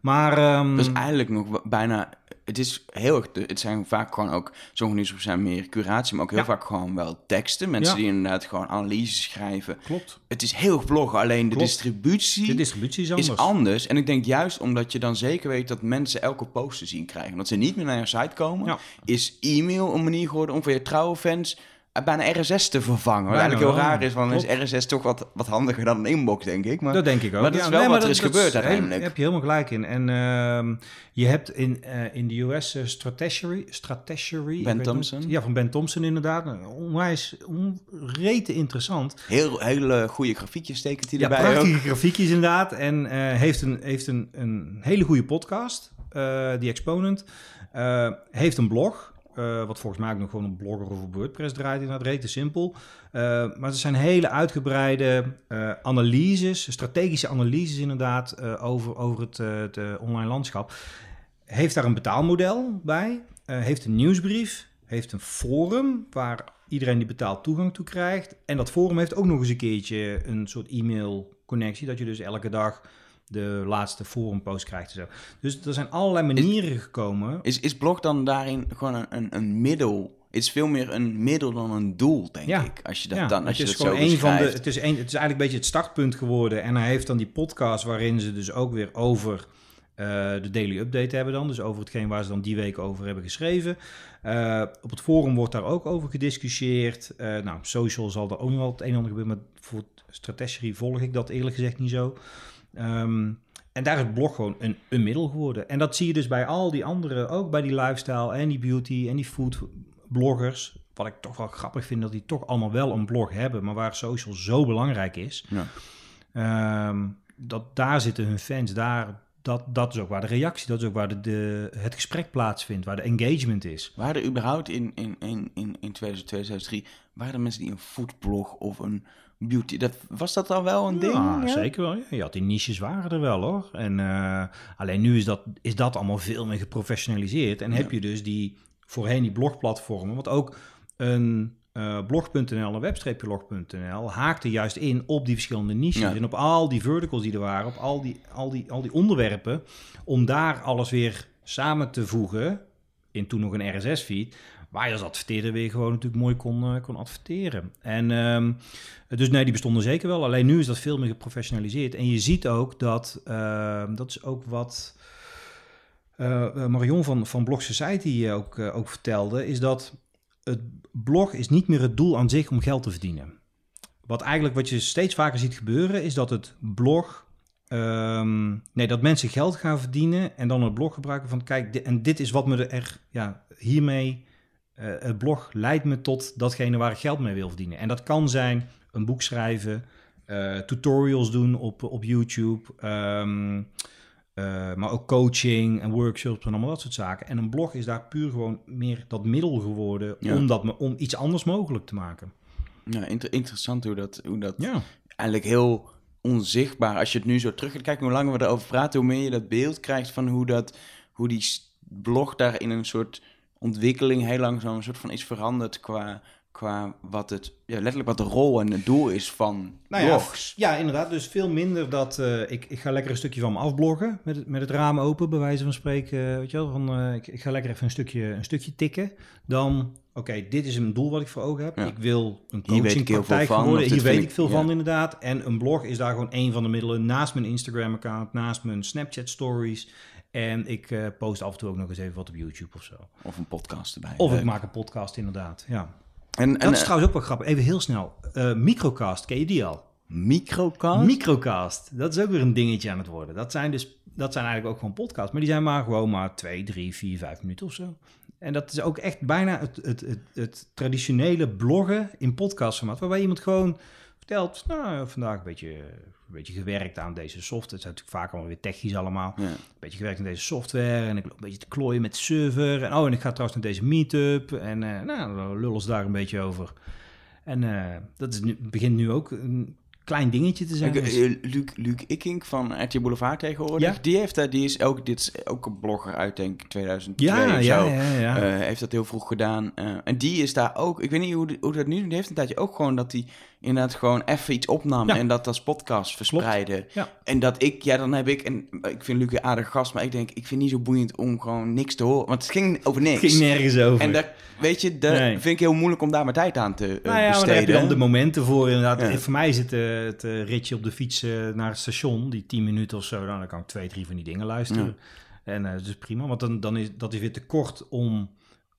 Maar... ehm, Dat is eigenlijk nog bijna... Het is heel erg... Het zijn vaak gewoon ook... Sommige nieuwsbrieven zijn meer curatie, maar ook heel Ja. vaak gewoon wel teksten. Mensen Ja. die inderdaad gewoon analyses schrijven. Klopt. Het is heel erg bloggen, alleen de distributie... De distributie is anders. is anders. En ik denk juist omdat je dan zeker weet dat mensen elke post te zien krijgen. Dat ze niet meer naar je site komen. Ja. Is e-mail een manier geworden om voor je trouwe fans bijna RSS te vervangen. Wat Bijna eigenlijk heel wel, raar is, want is RSS toch wat, wat handiger dan een inbox, denk ik. Maar Dat denk ik ook. Maar dat is wel nee, wat er is dat- gebeurd uiteindelijk. Daar heb je helemaal gelijk in. En ehm, je hebt in, eh, in de US eh, Stratechery ik Ben Thompson. ja, van Ben Thompson inderdaad. Onwijs, onrete interessant. heel, hele goede grafiekjes tekent hij Ja, erbij ook. prachtige grafiekjes inderdaad. En eh, heeft, een, heeft een, een hele goede podcast, eh die Exponent. Eh, heeft een blog, eh, wat volgens mij ook nog gewoon een blogger of een WordPress draait. Inderdaad, rete simpel. Eh, maar er zijn hele uitgebreide eh, analyses, strategische analyses inderdaad, over, over het, het online landschap. Heeft daar een betaalmodel bij. heeft een nieuwsbrief. Heeft een forum waar iedereen die betaalt toegang toe krijgt. En dat forum heeft ook nog eens een keertje een soort e-mail connectie. Dat je dus elke dag de laatste forumpost krijgt en zo. Dus er zijn allerlei manieren gekomen. Is, is blog dan daarin gewoon een, een, een middel? Het is veel meer een middel dan een doel, denk Ja. ik. Als je dat Ja, dan, als je het is dat zo gewoon een van de. Het is, een, het is eigenlijk een beetje het startpunt geworden. En hij heeft dan die podcast waarin ze dus ook weer over eh, de daily update hebben dan. Dus over hetgeen waar ze dan die week over hebben geschreven. Eh, op het forum wordt daar ook over gediscussieerd. Eh, nou, social zal er ook nog wel het een en ander gebeuren. Maar voor strategie volg ik dat eerlijk gezegd niet zo. Ehm, en daar is blog gewoon een, een middel geworden. En dat zie je dus bij al die andere, ook bij die lifestyle en die beauty en die food bloggers. Wat ik toch wel grappig vind, dat die toch allemaal wel een blog hebben, maar waar social zo belangrijk is. Ja. Ehm, dat daar zitten hun fans, daar, dat, dat is ook waar de reactie, dat is ook waar de, de, het gesprek plaatsvindt, waar de engagement is. Waren er überhaupt in, in, in, in, in 2002, 2003, waren er mensen die een foodblog of een beauty... Dat, was dat dan wel een ding? Ja, ja? zeker wel. Ja. Je had die niches waren er wel hoor. En eh, alleen nu is dat, is dat allemaal veel meer geprofessionaliseerd. En heb je dus die voorheen die blogplatformen, wat ook een eh, blog.nl en webstreepjelog.nl haakte juist in op die verschillende niches Ja. en op al die verticals die er waren, op al die, al die, al die onderwerpen, om daar alles weer samen te voegen in toen nog een RSS-feed, waar je als adverteerder weer gewoon natuurlijk mooi kon, eh, kon adverteren. En ehm, dus nee, die bestonden zeker wel. Alleen nu is dat veel meer geprofessionaliseerd. En je ziet ook dat, ehm, dat is ook wat eh, Marion van, van Blog Society eh, ook, eh, ook vertelde, is dat het blog is niet meer het doel aan zich om geld te verdienen. Wat eigenlijk wat je steeds vaker ziet gebeuren, is dat het blog. ehm, nee, dat mensen geld gaan verdienen en dan het blog gebruiken van kijk, en dit is wat me er ja, hiermee. Eh, het blog leidt me tot datgene waar ik geld mee wil verdienen. En dat kan zijn een boek schrijven, eh, tutorials doen op, op YouTube, ehm, eh, maar ook coaching en workshops en allemaal dat soort zaken. En een blog is daar puur gewoon meer dat middel geworden Ja. om, dat, om iets anders mogelijk te maken. Ja, inter- interessant hoe dat, hoe dat Ja, eigenlijk heel onzichtbaar. Als je het nu zo terug gaat kijken, hoe langer we erover praten, hoe meer je dat beeld krijgt van hoe, dat, hoe die blog daar in een soort ontwikkeling heel langzaam een soort van is veranderd qua, qua wat het, ja, letterlijk wat de rol en het doel is van Nou ja, blogs. ja, inderdaad. Dus veel minder dat eh, ik, ik ga lekker een stukje van me afbloggen met het, met het raam open, bij wijze van spreken. eh, Weet je wel, van, eh, ik, ik ga lekker even een stukje, een stukje tikken. Dan, oké, dit is een doel wat ik voor ogen heb. Ja. Ik wil een coachingpraktijk worden. Hier weet ik veel van inderdaad. En een blog is daar gewoon een van de middelen naast mijn Instagram-account, naast mijn Snapchat stories. En ik eh, post af en toe ook nog eens even wat op YouTube of zo. Of een podcast erbij. Of ik maak een podcast inderdaad, ja. En, en Dat is trouwens ook wel grappig. Even heel snel. Eh, microcast, ken je die al? microcast? Microcast, dat is ook weer een dingetje aan het worden. Dat zijn dus, dat zijn eigenlijk ook gewoon podcasts, maar die zijn maar gewoon maar twee, drie, vier, vijf minuten of zo. En dat is ook echt bijna het, het, het, het traditionele bloggen in podcastformaat, waarbij iemand gewoon vertelt, nou, vandaag een beetje, een beetje gewerkt aan deze software. Het zijn natuurlijk vaak allemaal weer technisch allemaal. Ja. Een beetje gewerkt aan deze software en ik loop een beetje te klooien met server. En oh, en ik ga trouwens naar deze meetup. En eh, nou, lullen ze daar een beetje over. En eh, dat is nu, begint nu ook een klein dingetje te zijn. Ik, Dus- Luc, Luc Ikink van RT Boulevard tegenwoordig, Ja. die, heeft, daar- die is ook, dit is ook een blogger uit denk ik 2002 ja, of ja, zo. ja, ja. Heeft dat heel vroeg gedaan. En die is daar ook, ik weet niet hoe, hoe dat nu, die heeft een tijdje ook gewoon dat hij inderdaad gewoon even iets opnam Ja. en dat als podcast verspreidde. Ja. En dat ik, ja, dan heb ik, en ik vind Luc een aardig gast, maar ik denk, ik vind het niet zo boeiend om gewoon niks te horen. Want het ging over niks. Het ging nergens over. En dat, weet je, dat Nee. vind ik heel moeilijk om daar mijn tijd aan te eh, nou ja, maar besteden. heb je dan de momenten voor inderdaad. Ja. Voor mij het, eh, het eh, ritje op de fiets naar het station, die 10 minuten of zo, dan kan ik twee, drie van die dingen luisteren. En dat is prima, want dan, dan is dat is weer te kort om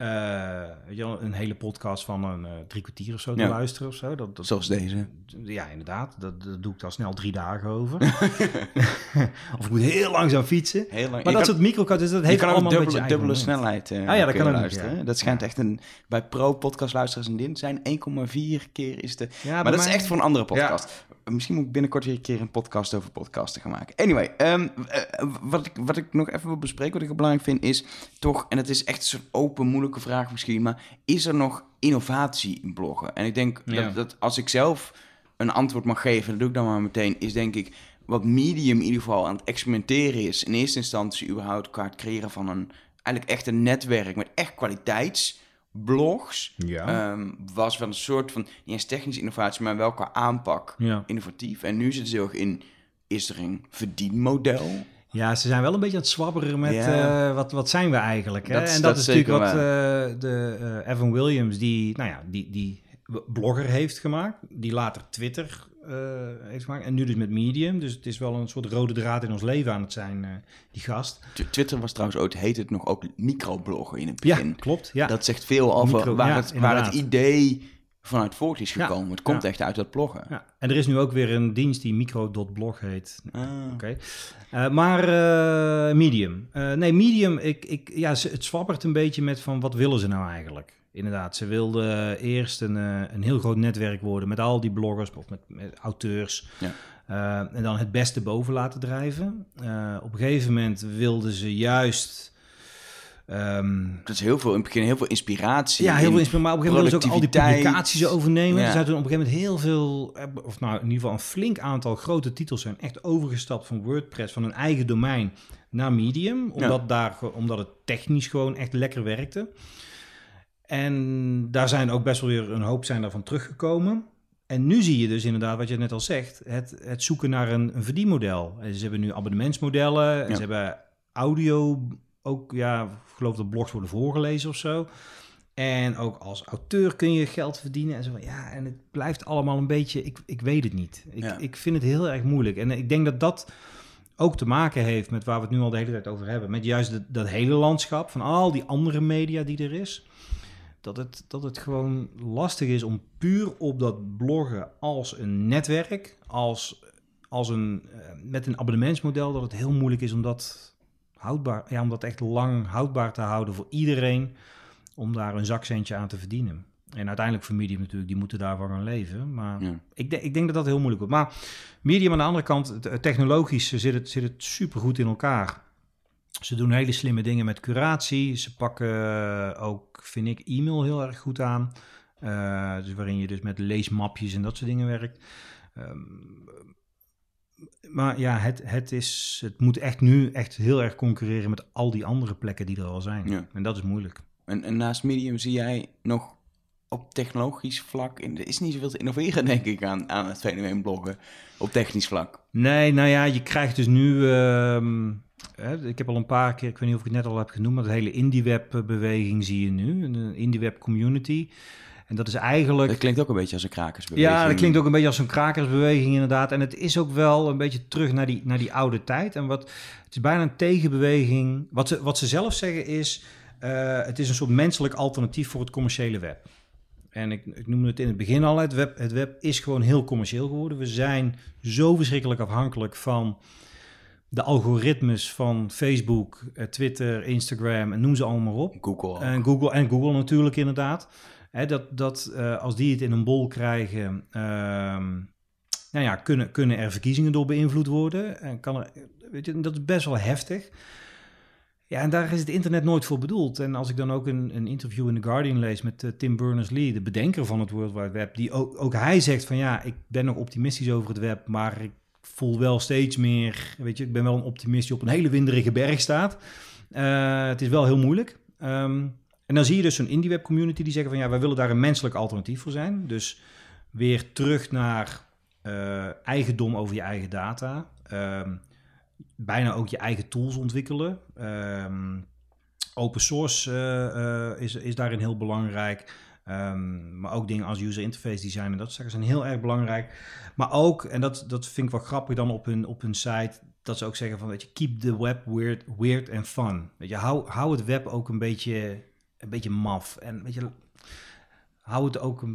je wel, een hele podcast van een eh, drie kwartier of zo te Ja. luisteren of zo. Dat, dat, Zoals deze. Ja, inderdaad. Dat, dat doe ik dan snel drie dagen over. (laughs) (laughs) of ik moet heel langzaam fietsen. Heel lang. Maar je dat soort microcodes, dat je heeft kan allemaal dubbele, dubbele snelheid eh Ah ja, dat je kan ook, luisteren. ja. Dat schijnt echt een... Bij pro-podcastluisteraars en dit zijn 1,4 keer is de... Ja, maar dat is echt voor een andere podcast. Misschien moet ik binnenkort weer een keer een podcast over podcasten gaan maken. Anyway, ehm, eh, wat, ik, wat ik nog even wil bespreken, wat ik belangrijk vind, is toch... En het is echt een soort open, moeilijke vraag misschien, maar is er nog innovatie in bloggen? En ik denk Ja. dat, dat als ik zelf een antwoord mag geven, dat doe ik dan maar meteen, is denk ik wat Medium in ieder geval aan het experimenteren is. In eerste instantie überhaupt qua het creëren van een, eigenlijk echt een netwerk met echt Ja. Ehm, was wel een soort van, niet eens technische innovatie, maar wel qua aanpak ja. innovatief. En nu zit het heel erg in, is er een verdienmodel? ja, ze zijn wel een beetje aan het zwabberen met Ja. eh, wat, wat zijn we eigenlijk. Hè? Dat en dat, dat is natuurlijk wat eh, de eh, Evan Williams, die, nou ja, die, die blogger heeft gemaakt, die later Twitter heeft gemaakt en nu dus met Medium. Dus het is wel een soort rode draad in ons leven aan het zijn, eh, die gast. Twitter was trouwens ooit, heet het nog ook microbloggen in het Ja, begin. klopt. Ja. Dat zegt veel over waar, ja, het, waar het idee vanuit voort is Ja, gekomen. Het komt ja. echt uit dat bloggen. ja. En er is nu ook weer een dienst die micro.blog heet. Ah. Oké. Eh, maar eh, Medium. Eh, nee, Medium, ik, ik, ja, het zwabbert een beetje met van wat willen ze nou eigenlijk? Inderdaad, ze wilden eerst een, eh, een heel groot netwerk worden met al die bloggers of met, met auteurs. Ja. Eh, en dan het beste boven laten drijven. Eh, op een gegeven moment wilden ze juist. ehm, Dat is heel veel, in het begin heel veel inspiratie. ja, heel in- veel inspiratie. Maar op een gegeven moment wilden ze ook al die publicaties overnemen. Ja. Zijn toen op een gegeven moment heel veel, of nou in ieder geval een flink aantal grote titels zijn echt overgestapt van WordPress, van hun eigen domein, naar Medium. Omdat, daar, omdat het technisch gewoon echt lekker werkte. En daar zijn ook best wel weer een hoop zijn daarvan teruggekomen. En nu zie je dus inderdaad, wat je net al zegt, het, het zoeken naar een, een verdienmodel. En ze hebben nu abonnementsmodellen, en Ja. ze hebben audio, ook, ja, ik geloof dat blogs worden voorgelezen of zo. En ook als auteur kun je geld verdienen. En zo ja, en het blijft allemaal een beetje, ik, ik weet het niet. Ik, Ja. ik vind het heel erg moeilijk. En ik denk dat dat ook te maken heeft met waar we het nu al de hele tijd over hebben. Met juist dat hele landschap van al die andere media die er is. Dat het, dat het gewoon lastig is om puur op dat bloggen als een netwerk, als, als een, eh, met een abonnementsmodel, dat het heel moeilijk is om dat houdbaar, ja, om dat echt lang houdbaar te houden voor iedereen, om daar een zakcentje aan te verdienen. En uiteindelijk voor Medium natuurlijk, die moeten daarvan gaan leven. Maar Ja. ik, denk, ik denk dat dat heel moeilijk wordt. Maar Medium aan de andere kant, technologisch zit het, zit het supergoed in elkaar. Ze doen hele slimme dingen met curatie. Ze pakken ook, vind ik, e-mail heel erg goed aan. Eh, dus waarin je dus met leesmapjes en dat soort dingen werkt. Ehm, maar ja, het, het, is, het moet echt nu echt heel erg concurreren met al die andere plekken die er al zijn. Ja. En dat is moeilijk. En, en naast Medium zie jij nog op technologisch vlak... Er is niet zoveel te innoveren, denk ik, aan, aan het fenomeen bloggen. Op technisch vlak. Nee, nou ja, je krijgt dus nu. ehm, ik heb al een paar keer, ik weet niet of ik het net al heb genoemd, maar de hele indie-web-beweging zie je nu. Een indie-web-community. En dat is eigenlijk. Dat klinkt ook een beetje als een krakersbeweging. Ja, dat klinkt ook een beetje als een krakersbeweging inderdaad. En het is ook wel een beetje terug naar die, naar die oude tijd. En wat, het is bijna een tegenbeweging. Wat ze, wat ze zelf zeggen is, eh, het is een soort menselijk alternatief voor het commerciële web. En ik, ik noemde het in het begin al, het web, het web is gewoon heel commercieel geworden. We zijn zo verschrikkelijk afhankelijk van de algoritmes van Facebook, eh, Twitter, Instagram en noem ze allemaal op. Google. En Google, en Google natuurlijk inderdaad. Hè, dat dat eh, als die het in een bol krijgen, ehm, nou ja, kunnen, kunnen er verkiezingen door beïnvloed worden. En kan er, weet je, dat is best wel heftig. Ja, en daar is het internet nooit voor bedoeld. En als ik dan ook een, een interview in The Guardian lees met eh, Tim Berners-Lee, de bedenker van het World Wide Web, die ook, ook hij zegt van ja, ik ben nog optimistisch over het web, maar ik voel wel steeds meer, weet je, ik ben wel een optimist die op een hele winderige berg staat. Eh, het is wel heel moeilijk. Ehm, en dan zie je dus zo'n indie-web community die zeggen van ja, wij willen daar een menselijk alternatief voor zijn. Dus weer terug naar uh, eigendom over je eigen data. Ehm, bijna ook je eigen tools ontwikkelen. Ehm, open source uh, is, is daarin heel belangrijk. Um, maar ook dingen als user interface design en dat soort zijn heel erg belangrijk. Maar ook, en dat, dat vind ik wel grappig dan op hun, op hun site, dat ze ook zeggen van, weet je, keep the web weird, weird and fun. Weet je, hou, hou het web ook een beetje, een beetje maf. En weet je, hou het ook,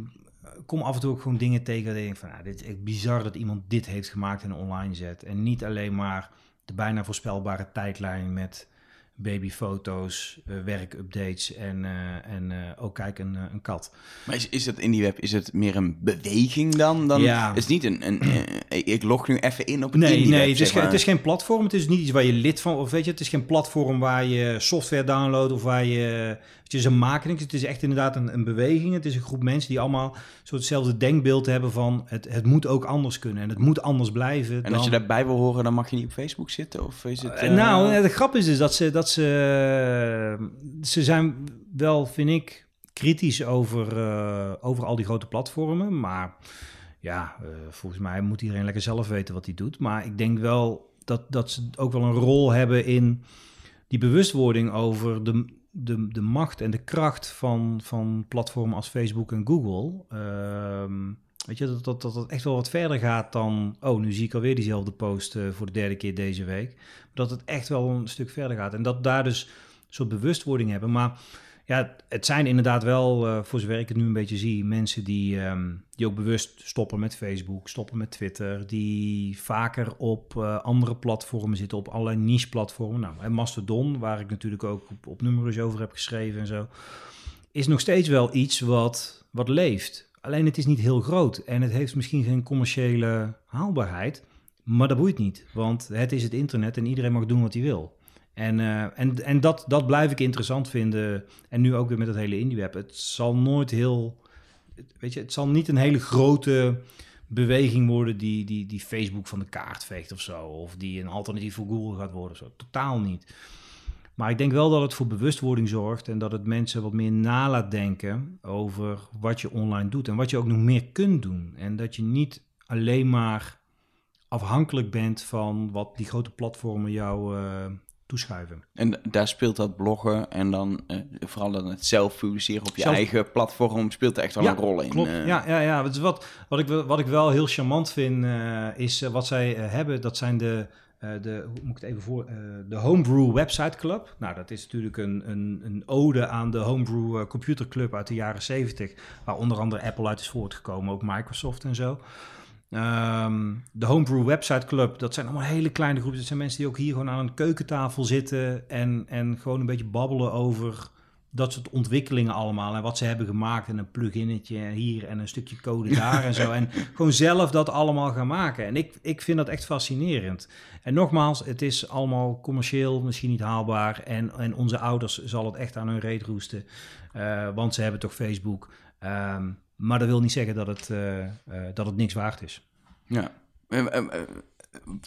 kom af en toe ook gewoon dingen tegen dat je denkt van, ah, dit is bizar dat iemand dit heeft gemaakt en online zet. En niet alleen maar de bijna voorspelbare tijdlijn met babyfoto's, uh, werkupdates en, uh, en uh, ook kijk een, een kat. Maar is, is het in die web, is het meer een beweging dan? dan ja. Is niet een, een ik log nu even in op een Nee, nee het, is geen, het is geen platform. Het is niet iets waar je lid van, of weet je, het is geen platform waar je software downloadt of waar je, het is een making. Het is echt inderdaad een, een beweging. Het is een groep mensen die allemaal zo hetzelfde denkbeeld hebben van het, het moet ook anders kunnen en het moet anders blijven. En als je daarbij wil horen, dan mag je niet op Facebook zitten? Of is het, nou, de grap is dus dat ze, dat dat ze, ze zijn wel, vind ik, kritisch over, uh, over al die grote platformen. Maar ja, uh, volgens mij moet iedereen lekker zelf weten wat hij doet. Maar ik denk wel dat, dat ze ook wel een rol hebben in die bewustwording over de, de, de macht en de kracht van, van platformen als Facebook en Google. Uh, weet je, dat, dat, dat het echt wel wat verder gaat dan... oh, nu zie ik alweer diezelfde post uh, voor de derde keer deze week dat het echt wel een stuk verder gaat. En dat daar dus een soort bewustwording hebben. Maar ja, het zijn inderdaad wel, uh, voor zover ik het nu een beetje zie, mensen die, um, die ook bewust stoppen met Facebook, stoppen met Twitter, die vaker op uh, andere platformen zitten, op allerlei niche-platformen. Nou, en Mastodon, waar ik natuurlijk ook op, op nummers over heb geschreven en zo, is nog steeds wel iets wat, wat leeft. Alleen het is niet heel groot en het heeft misschien geen commerciële haalbaarheid. Maar dat boeit niet, want het is het internet en iedereen mag doen wat hij wil. En, uh, en, en dat, dat blijf ik interessant vinden. En nu ook weer met het hele IndieWeb. Het zal nooit heel... Weet je, het zal niet een hele grote beweging worden die, die, die Facebook van de kaart veegt of zo. Of die een alternatief voor Google gaat worden zo. Totaal niet. Maar ik denk wel dat het voor bewustwording zorgt en dat het mensen wat meer na laat denken over wat je online doet en wat je ook nog meer kunt doen. En dat je niet alleen maar afhankelijk bent van wat die grote platformen jou uh, toeschuiven. En daar speelt dat bloggen en dan uh, vooral dan het zelf publiceren op je eigen platform speelt er echt wel een rol in. Klopt. Uh. Ja, ja, ja. Dus wat, wat, ik, wat ik wel heel charmant vind is wat zij hebben. Dat zijn de, de, hoe moet ik het even voor, de Homebrew Website Club. Nou, dat is natuurlijk een, een, een ode aan de Homebrew Computer Club uit de jaren 70, waar onder andere Apple uit is voortgekomen, ook Microsoft en zo. Um, de Homebrew Website Club, dat zijn allemaal hele kleine groepen. Dat zijn mensen die ook hier gewoon aan een keukentafel zitten en, en gewoon een beetje babbelen over dat soort ontwikkelingen allemaal. En wat ze hebben gemaakt en een pluginnetje hier en een stukje code (laughs) daar en zo. En gewoon zelf dat allemaal gaan maken. En ik, ik vind dat echt fascinerend. En nogmaals, het is allemaal commercieel misschien niet haalbaar. En, en onze ouders zal het echt aan hun reet roesten. Uh, want ze hebben toch Facebook. Um, maar dat wil niet zeggen dat het, uh, uh, dat het niks waard is. Ja. Eh,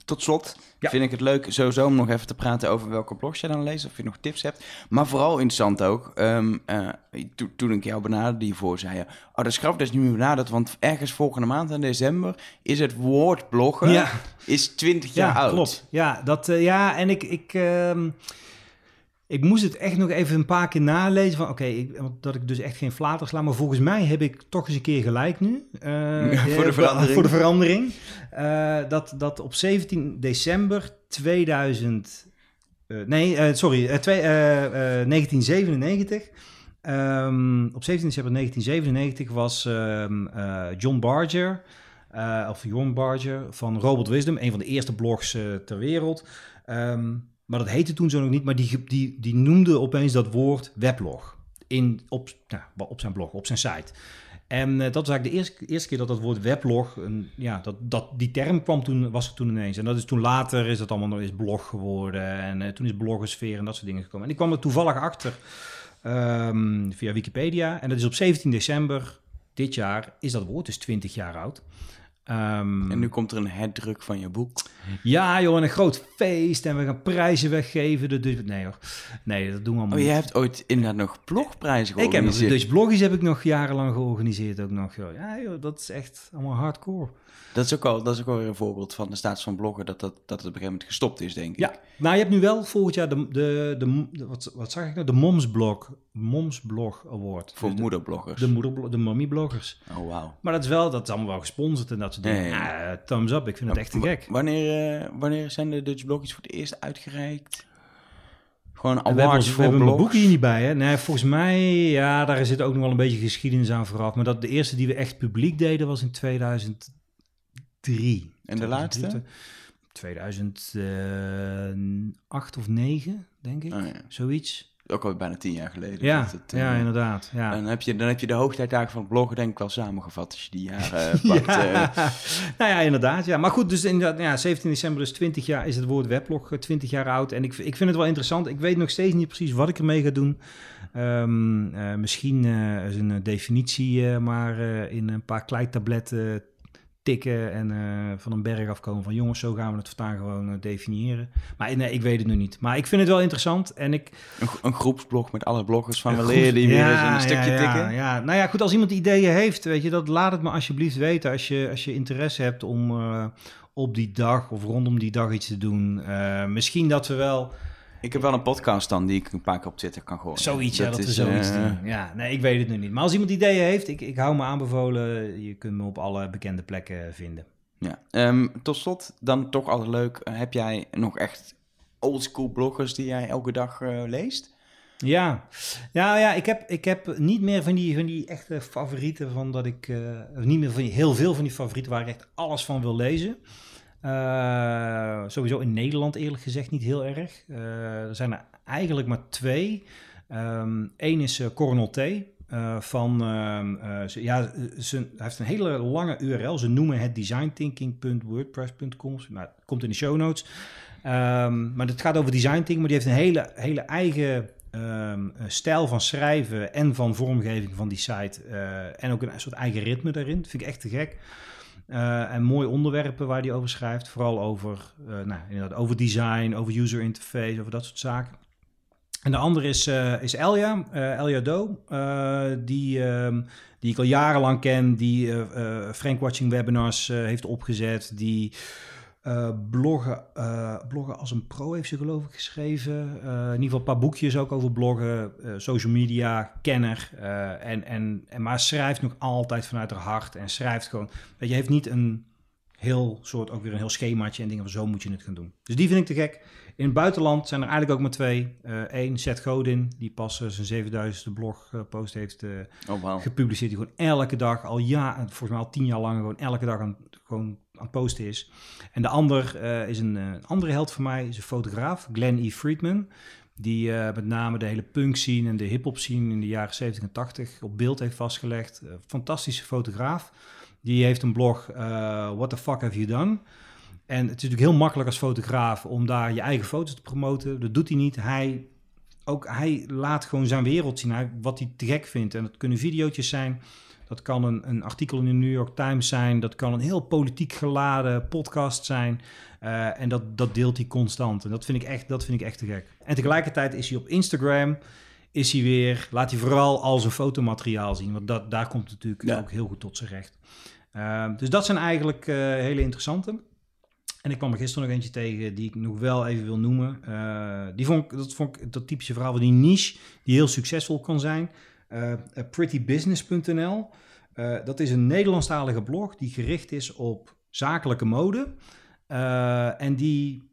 tot slot vind ik het leuk sowieso om nog even te praten over welke blogs je dan leest, of je nog tips hebt. Maar vooral interessant ook, um, uh, to, toen ik jou benaderde hiervoor, zei je, oh dat is grappig, dat is niet meer benaderd, want ergens volgende maand in december is het woordbloggen, ja. is 20 jaar ja, oud. Klopt, ja, dat, uh, ja en ik... ik um ik moest het echt nog even een paar keer nalezen. Van oké, dat ik dus echt geen flater sla. Maar volgens mij heb ik toch eens een keer gelijk nu. Uh, (laughs) voor de verandering. Voor de verandering. Uh, dat, dat op 17 december 2000. Uh, nee, sorry, twee, 1997. Um, op 17 december 1997 was um, John Barger. of John Barger van Robot Wisdom, een van de eerste blogs ter wereld. Um, maar dat heette toen zo nog niet, maar die, die, die noemde opeens dat woord weblog in, op, nou, op zijn blog, op zijn site. En uh, dat was eigenlijk de eerste, eerste keer dat dat woord weblog, een, ja, dat, dat, die term kwam toen, was er toen ineens. En dat is toen later is dat allemaal nog eens blog geworden. En uh, toen is blogosfeer en dat soort dingen gekomen. En ik kwam er toevallig achter um, via Wikipedia. En dat is op 17 december dit jaar, is dat woord dus 20 jaar oud. Ehm, En nu komt er een herdruk van je boek. Ja, joh, en een groot feest en we gaan prijzen weggeven. De Dutch- Nee hoor, nee, dat doen we allemaal Oh, je hebt ooit inderdaad nog blogprijzen Ik heb georganiseerd. Dutch Bloggies heb ik nog jarenlang georganiseerd ook nog. Joh. Ja, joh, dat is echt allemaal hardcore. Dat is ook al, dat is ook al weer een voorbeeld van de status van bloggen, dat, dat, dat het op een gegeven moment gestopt is, denk ik. Ja, nou je hebt nu wel volgend jaar de, de, de, de- wat, wat zag ik nou? De Momsblog, Momsblog Award. Voor Dus de, moederbloggers. de, moeder, de mommy-bloggers. Oh, wauw. Maar dat is wel, dat is allemaal wel gesponsord en dat soort dingen. Ja, Ja, thumbs up, ik vind het echt te gek. Wanneer, eh, wanneer zijn de Dutch bloggies voor het eerst uitgereikt? Gewoon En we hebben, awards ons- we hebben mijn blogs? boek hier niet bij, hè? Nee, volgens mij, ja, daar zit ook nog wel een beetje geschiedenis aan vooraf. Maar dat de eerste die we echt publiek deden was in 2003. En de laatste? 2008 of 9, denk ik. Oh, ja. Zoiets. Ook al bijna tien jaar geleden. Ja, dat het, eh, ja, inderdaad. Ja. Dan heb, je, dan heb je de hoogtijdagen van het bloggen denk ik wel samengevat als je die jaren eh, (laughs) pakt. Ja. eh. (laughs) nou ja, inderdaad. Ja. Maar goed, dus inderdaad, ja, 17 december, dus 20 jaar is het woord weblog, eh, 20 jaar oud. En ik, ik vind het wel interessant. Ik weet nog steeds niet precies wat ik ermee ga doen. Ehm, eh, misschien eh, is een eh, definitie eh, maar eh, in een paar kleitabletten tikken en eh, van een berg afkomen van jongens, zo gaan we het voortaan gewoon eh, definiëren. Maar nee, ik weet het nu niet. Maar ik vind het wel interessant en ik... een, een groepsblog met alle bloggers van weer Ja, eens in een stukje ja, tikken. Ja, ja. Nou ja, goed, als iemand ideeën heeft, weet je, dat laat het me alsjeblieft weten. Als je, als je interesse hebt om eh, op die dag of rondom die dag iets te doen. Misschien dat we wel Ik heb wel een podcast dan die ik een paar keer op Twitter kan gooien. zoiets, ja, dat we is, zoiets eh, doen. Ja, nee, ik weet het nu niet. Maar als iemand ideeën heeft, ik, ik hou me aanbevolen. Je kunt me op alle bekende plekken vinden. Ja. Ehm, tot slot, dan toch altijd leuk. eh, Heb jij nog echt oldschool bloggers die jij elke dag eh, leest? Ja, ja, ja ik, heb, ik heb niet meer van die, van die echte favorieten van dat ik, of niet meer van die, heel veel van die favorieten waar ik echt alles van wil lezen. Eh, sowieso in Nederland eerlijk gezegd niet heel erg. Eh, er zijn er eigenlijk maar twee. Eén is eh, Coronel T. van, ehm, eh, ze, ja, ze, hij heeft een hele lange URL. Ze noemen het designthinking.wordpress.com. Maar het komt in de show notes. Ehm, maar het gaat over design thinking, maar die heeft een hele, hele eigen ehm, stijl van schrijven en van vormgeving van die site. en ook een soort eigen ritme daarin. Dat vind ik echt te gek. Eh, en mooie onderwerpen waar hij over schrijft. Vooral over, eh, nou, inderdaad, over design, over user interface, over dat soort zaken. En de andere is, eh, is Do, eh, die, ehm, die ik al jarenlang ken, die Frank Watching webinars heeft opgezet, die eh, bloggen, eh, bloggen als een pro heeft ze geloof ik geschreven. Eh, in ieder geval een paar boekjes ook over bloggen, social media, kenner. en, en, en, maar schrijft nog altijd vanuit haar hart en schrijft gewoon. Weet je, heeft niet een heel soort, ook weer een heel schemaatje en dingen van zo moet je het gaan doen. Dus die vind ik te gek. In het buitenland zijn er eigenlijk ook maar twee. Eén, Seth Godin, die pas zijn 7000ste blogpost heeft Oh, gepubliceerd. Die gewoon elke dag, al ja, volgens mij al tien jaar lang, gewoon elke dag aan, gewoon aan het posten is. En de ander eh, is een, eh, een andere held voor mij, is een fotograaf, Glenn E. Friedman. Die eh, met name de hele punk scene en de hip-hop scene in de jaren 70 en 80 op beeld heeft vastgelegd. Fantastische fotograaf. Die heeft een blog, What the fuck have you done? En het is natuurlijk heel makkelijk als fotograaf om daar je eigen foto's te promoten. Dat doet hij niet. Hij, ook, hij laat gewoon zijn wereld zien, hij, wat hij te gek vindt. En dat kunnen videootjes zijn. Dat kan een, een artikel in de New York Times zijn. Dat kan een heel politiek geladen podcast zijn. Eh, en dat, dat deelt hij constant. En dat vind, ik echt, dat vind ik echt te gek. En tegelijkertijd is hij op Instagram. Is hij weer, laat hij vooral al zijn fotomateriaal zien. Want dat, daar komt het natuurlijk Ja. ook heel goed tot zijn recht. Eh, dus dat zijn eigenlijk eh, hele interessante. En ik kwam er gisteren nog eentje tegen die ik nog wel even wil noemen. Eh, die vond ik, dat vond ik dat typische verhaal van die niche die heel succesvol kan zijn. Eh, eh, prettybusiness.nl. Eh, dat is een Nederlandstalige blog die gericht is op zakelijke mode. En die,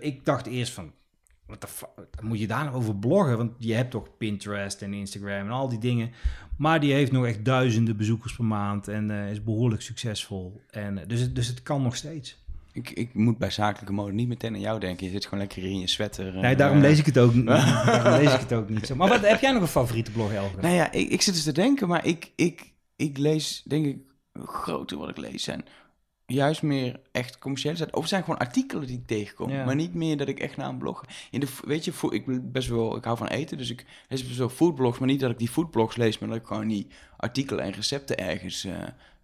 ik dacht eerst van, wat de moet je daar nou over bloggen? Want je hebt toch Pinterest en Instagram en al die dingen. Maar die heeft nog echt duizenden bezoekers per maand en is behoorlijk succesvol. En, dus, dus het kan nog steeds. Ik, ik moet bij zakelijke mode niet meteen aan jou denken. Je zit gewoon lekker in je sweater. eh, Nee, daarom lees ik het ook, niet. (laughs) daarom lees ik het ook niet. Zo. Maar wat, heb jij nog een favoriete blog, Elger? Nou ja, ik, ik zit dus te denken, maar ik, ik, ik lees, denk ik, groter wat ik lees zijn juist meer echt commerciële zijn. Of het zijn gewoon artikelen die ik tegenkom. Ja. Maar niet meer dat ik echt naar een blog. In de, weet je, ik ben best wel, ik hou van eten, dus ik lees best wel foodblogs, maar niet dat ik die foodblogs lees, maar dat ik gewoon die artikelen en recepten ergens eh,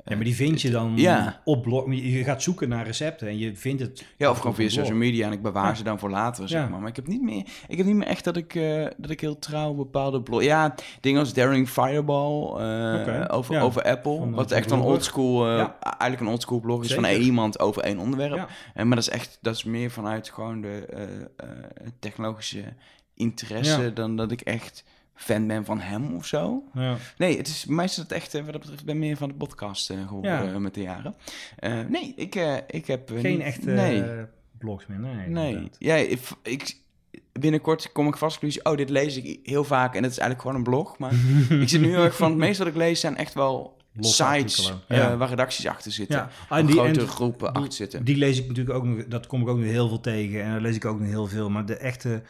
Ja, maar die vind je dan Ja. op blog. Je gaat zoeken naar recepten en je vindt het. Ja, of gewoon via social media en ik bewaar Ja. ze dan voor later, zeg Ja. maar. Maar ik heb niet meer, ik heb niet meer echt dat ik, eh, dat ik heel trouw bepaalde blog... Ja, dingen als Daring Fireball eh, over, over Apple. Van, eh, wat echt een oldschool, eh Ja. eigenlijk een oldschool blog is van Zeker. één iemand over één onderwerp. Eh, maar dat is echt, dat is meer vanuit gewoon de eh, eh, technologische interesse dan dat ik echt fan ben van hem of zo. Ja. Nee, het is, mij is het echt, eh, wat dat betreft, ik ben meer van de podcast eh, geworden Ja. eh, met de jaren. Nee, ik, ik heb... Geen niet- echte Nee. blogs meer. Nee. Nee. Ja, ik, ik, binnenkort kom ik vast conclusie, oh, dit lees ik heel vaak en het is eigenlijk gewoon een blog. Maar (laughs) ik zit nu heel erg van, het meeste wat ik lees zijn echt wel sites waar redacties achter zitten. Ja, Ja. en die- en die- groepen die- achter zitten. Die lees ik natuurlijk ook nog, dat kom ik ook nog heel veel tegen en daar lees ik ook nog heel veel. Maar de echte,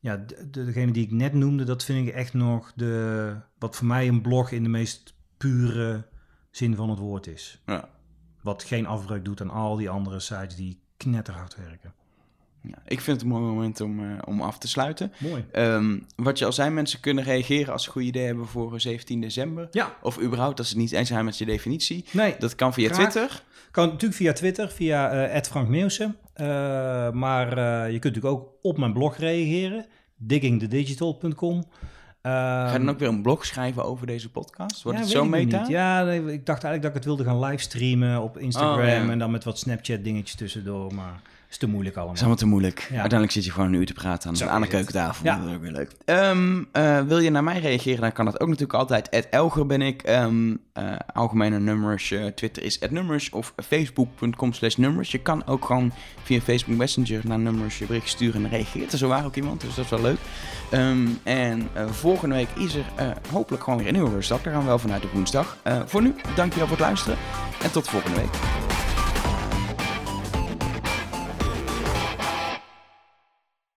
ja, de, de- degene die ik net noemde, dat vind ik echt nog de, wat voor mij een blog in de meest pure zin van het woord is. Ja. Wat geen afbreuk doet aan al die andere sites die knetterhard werken. Ja, ik vind het een mooi moment om, eh, om af te sluiten. Mooi. Ehm, wat je al zei, mensen kunnen reageren als ze een goed idee hebben voor eh, 17 december. Ja, Of überhaupt als ze het niet eens zijn met je definitie. nee, Dat kan via Graag. Twitter. kan natuurlijk via Twitter, via eh Frank Meeuwsen. Eh, maar eh, je kunt natuurlijk ook op mijn blog reageren, diggingthedigital.com. Ga je dan ook weer een blog schrijven over deze podcast? Wordt ja, het zo meta? niet. Ja, nee, ik dacht eigenlijk dat ik het wilde gaan livestreamen op Instagram Oh, ja. en dan met wat Snapchat dingetjes tussendoor, maar is te moeilijk allemaal. Is allemaal te moeilijk. Ja. Uiteindelijk zit je gewoon een uur te praten aan, Zo aan de keukentafel. Ja. Dat is ook weer leuk. Ehm, eh, wil je naar mij reageren, dan kan dat ook natuurlijk altijd. At Elger ben ik. Ehm, eh, algemene nummers. eh, Twitter is nummers of facebook.com slash nummers. Je kan ook gewoon via Facebook Messenger naar nummers je bericht sturen en reageert er zowaar ook iemand. Dus dat is wel leuk. Ehm, en volgende week is er hopelijk gewoon weer een nieuwe rustdag. Daar gaan we wel vanuit op woensdag. Voor nu, dankjewel voor het luisteren. En tot volgende week.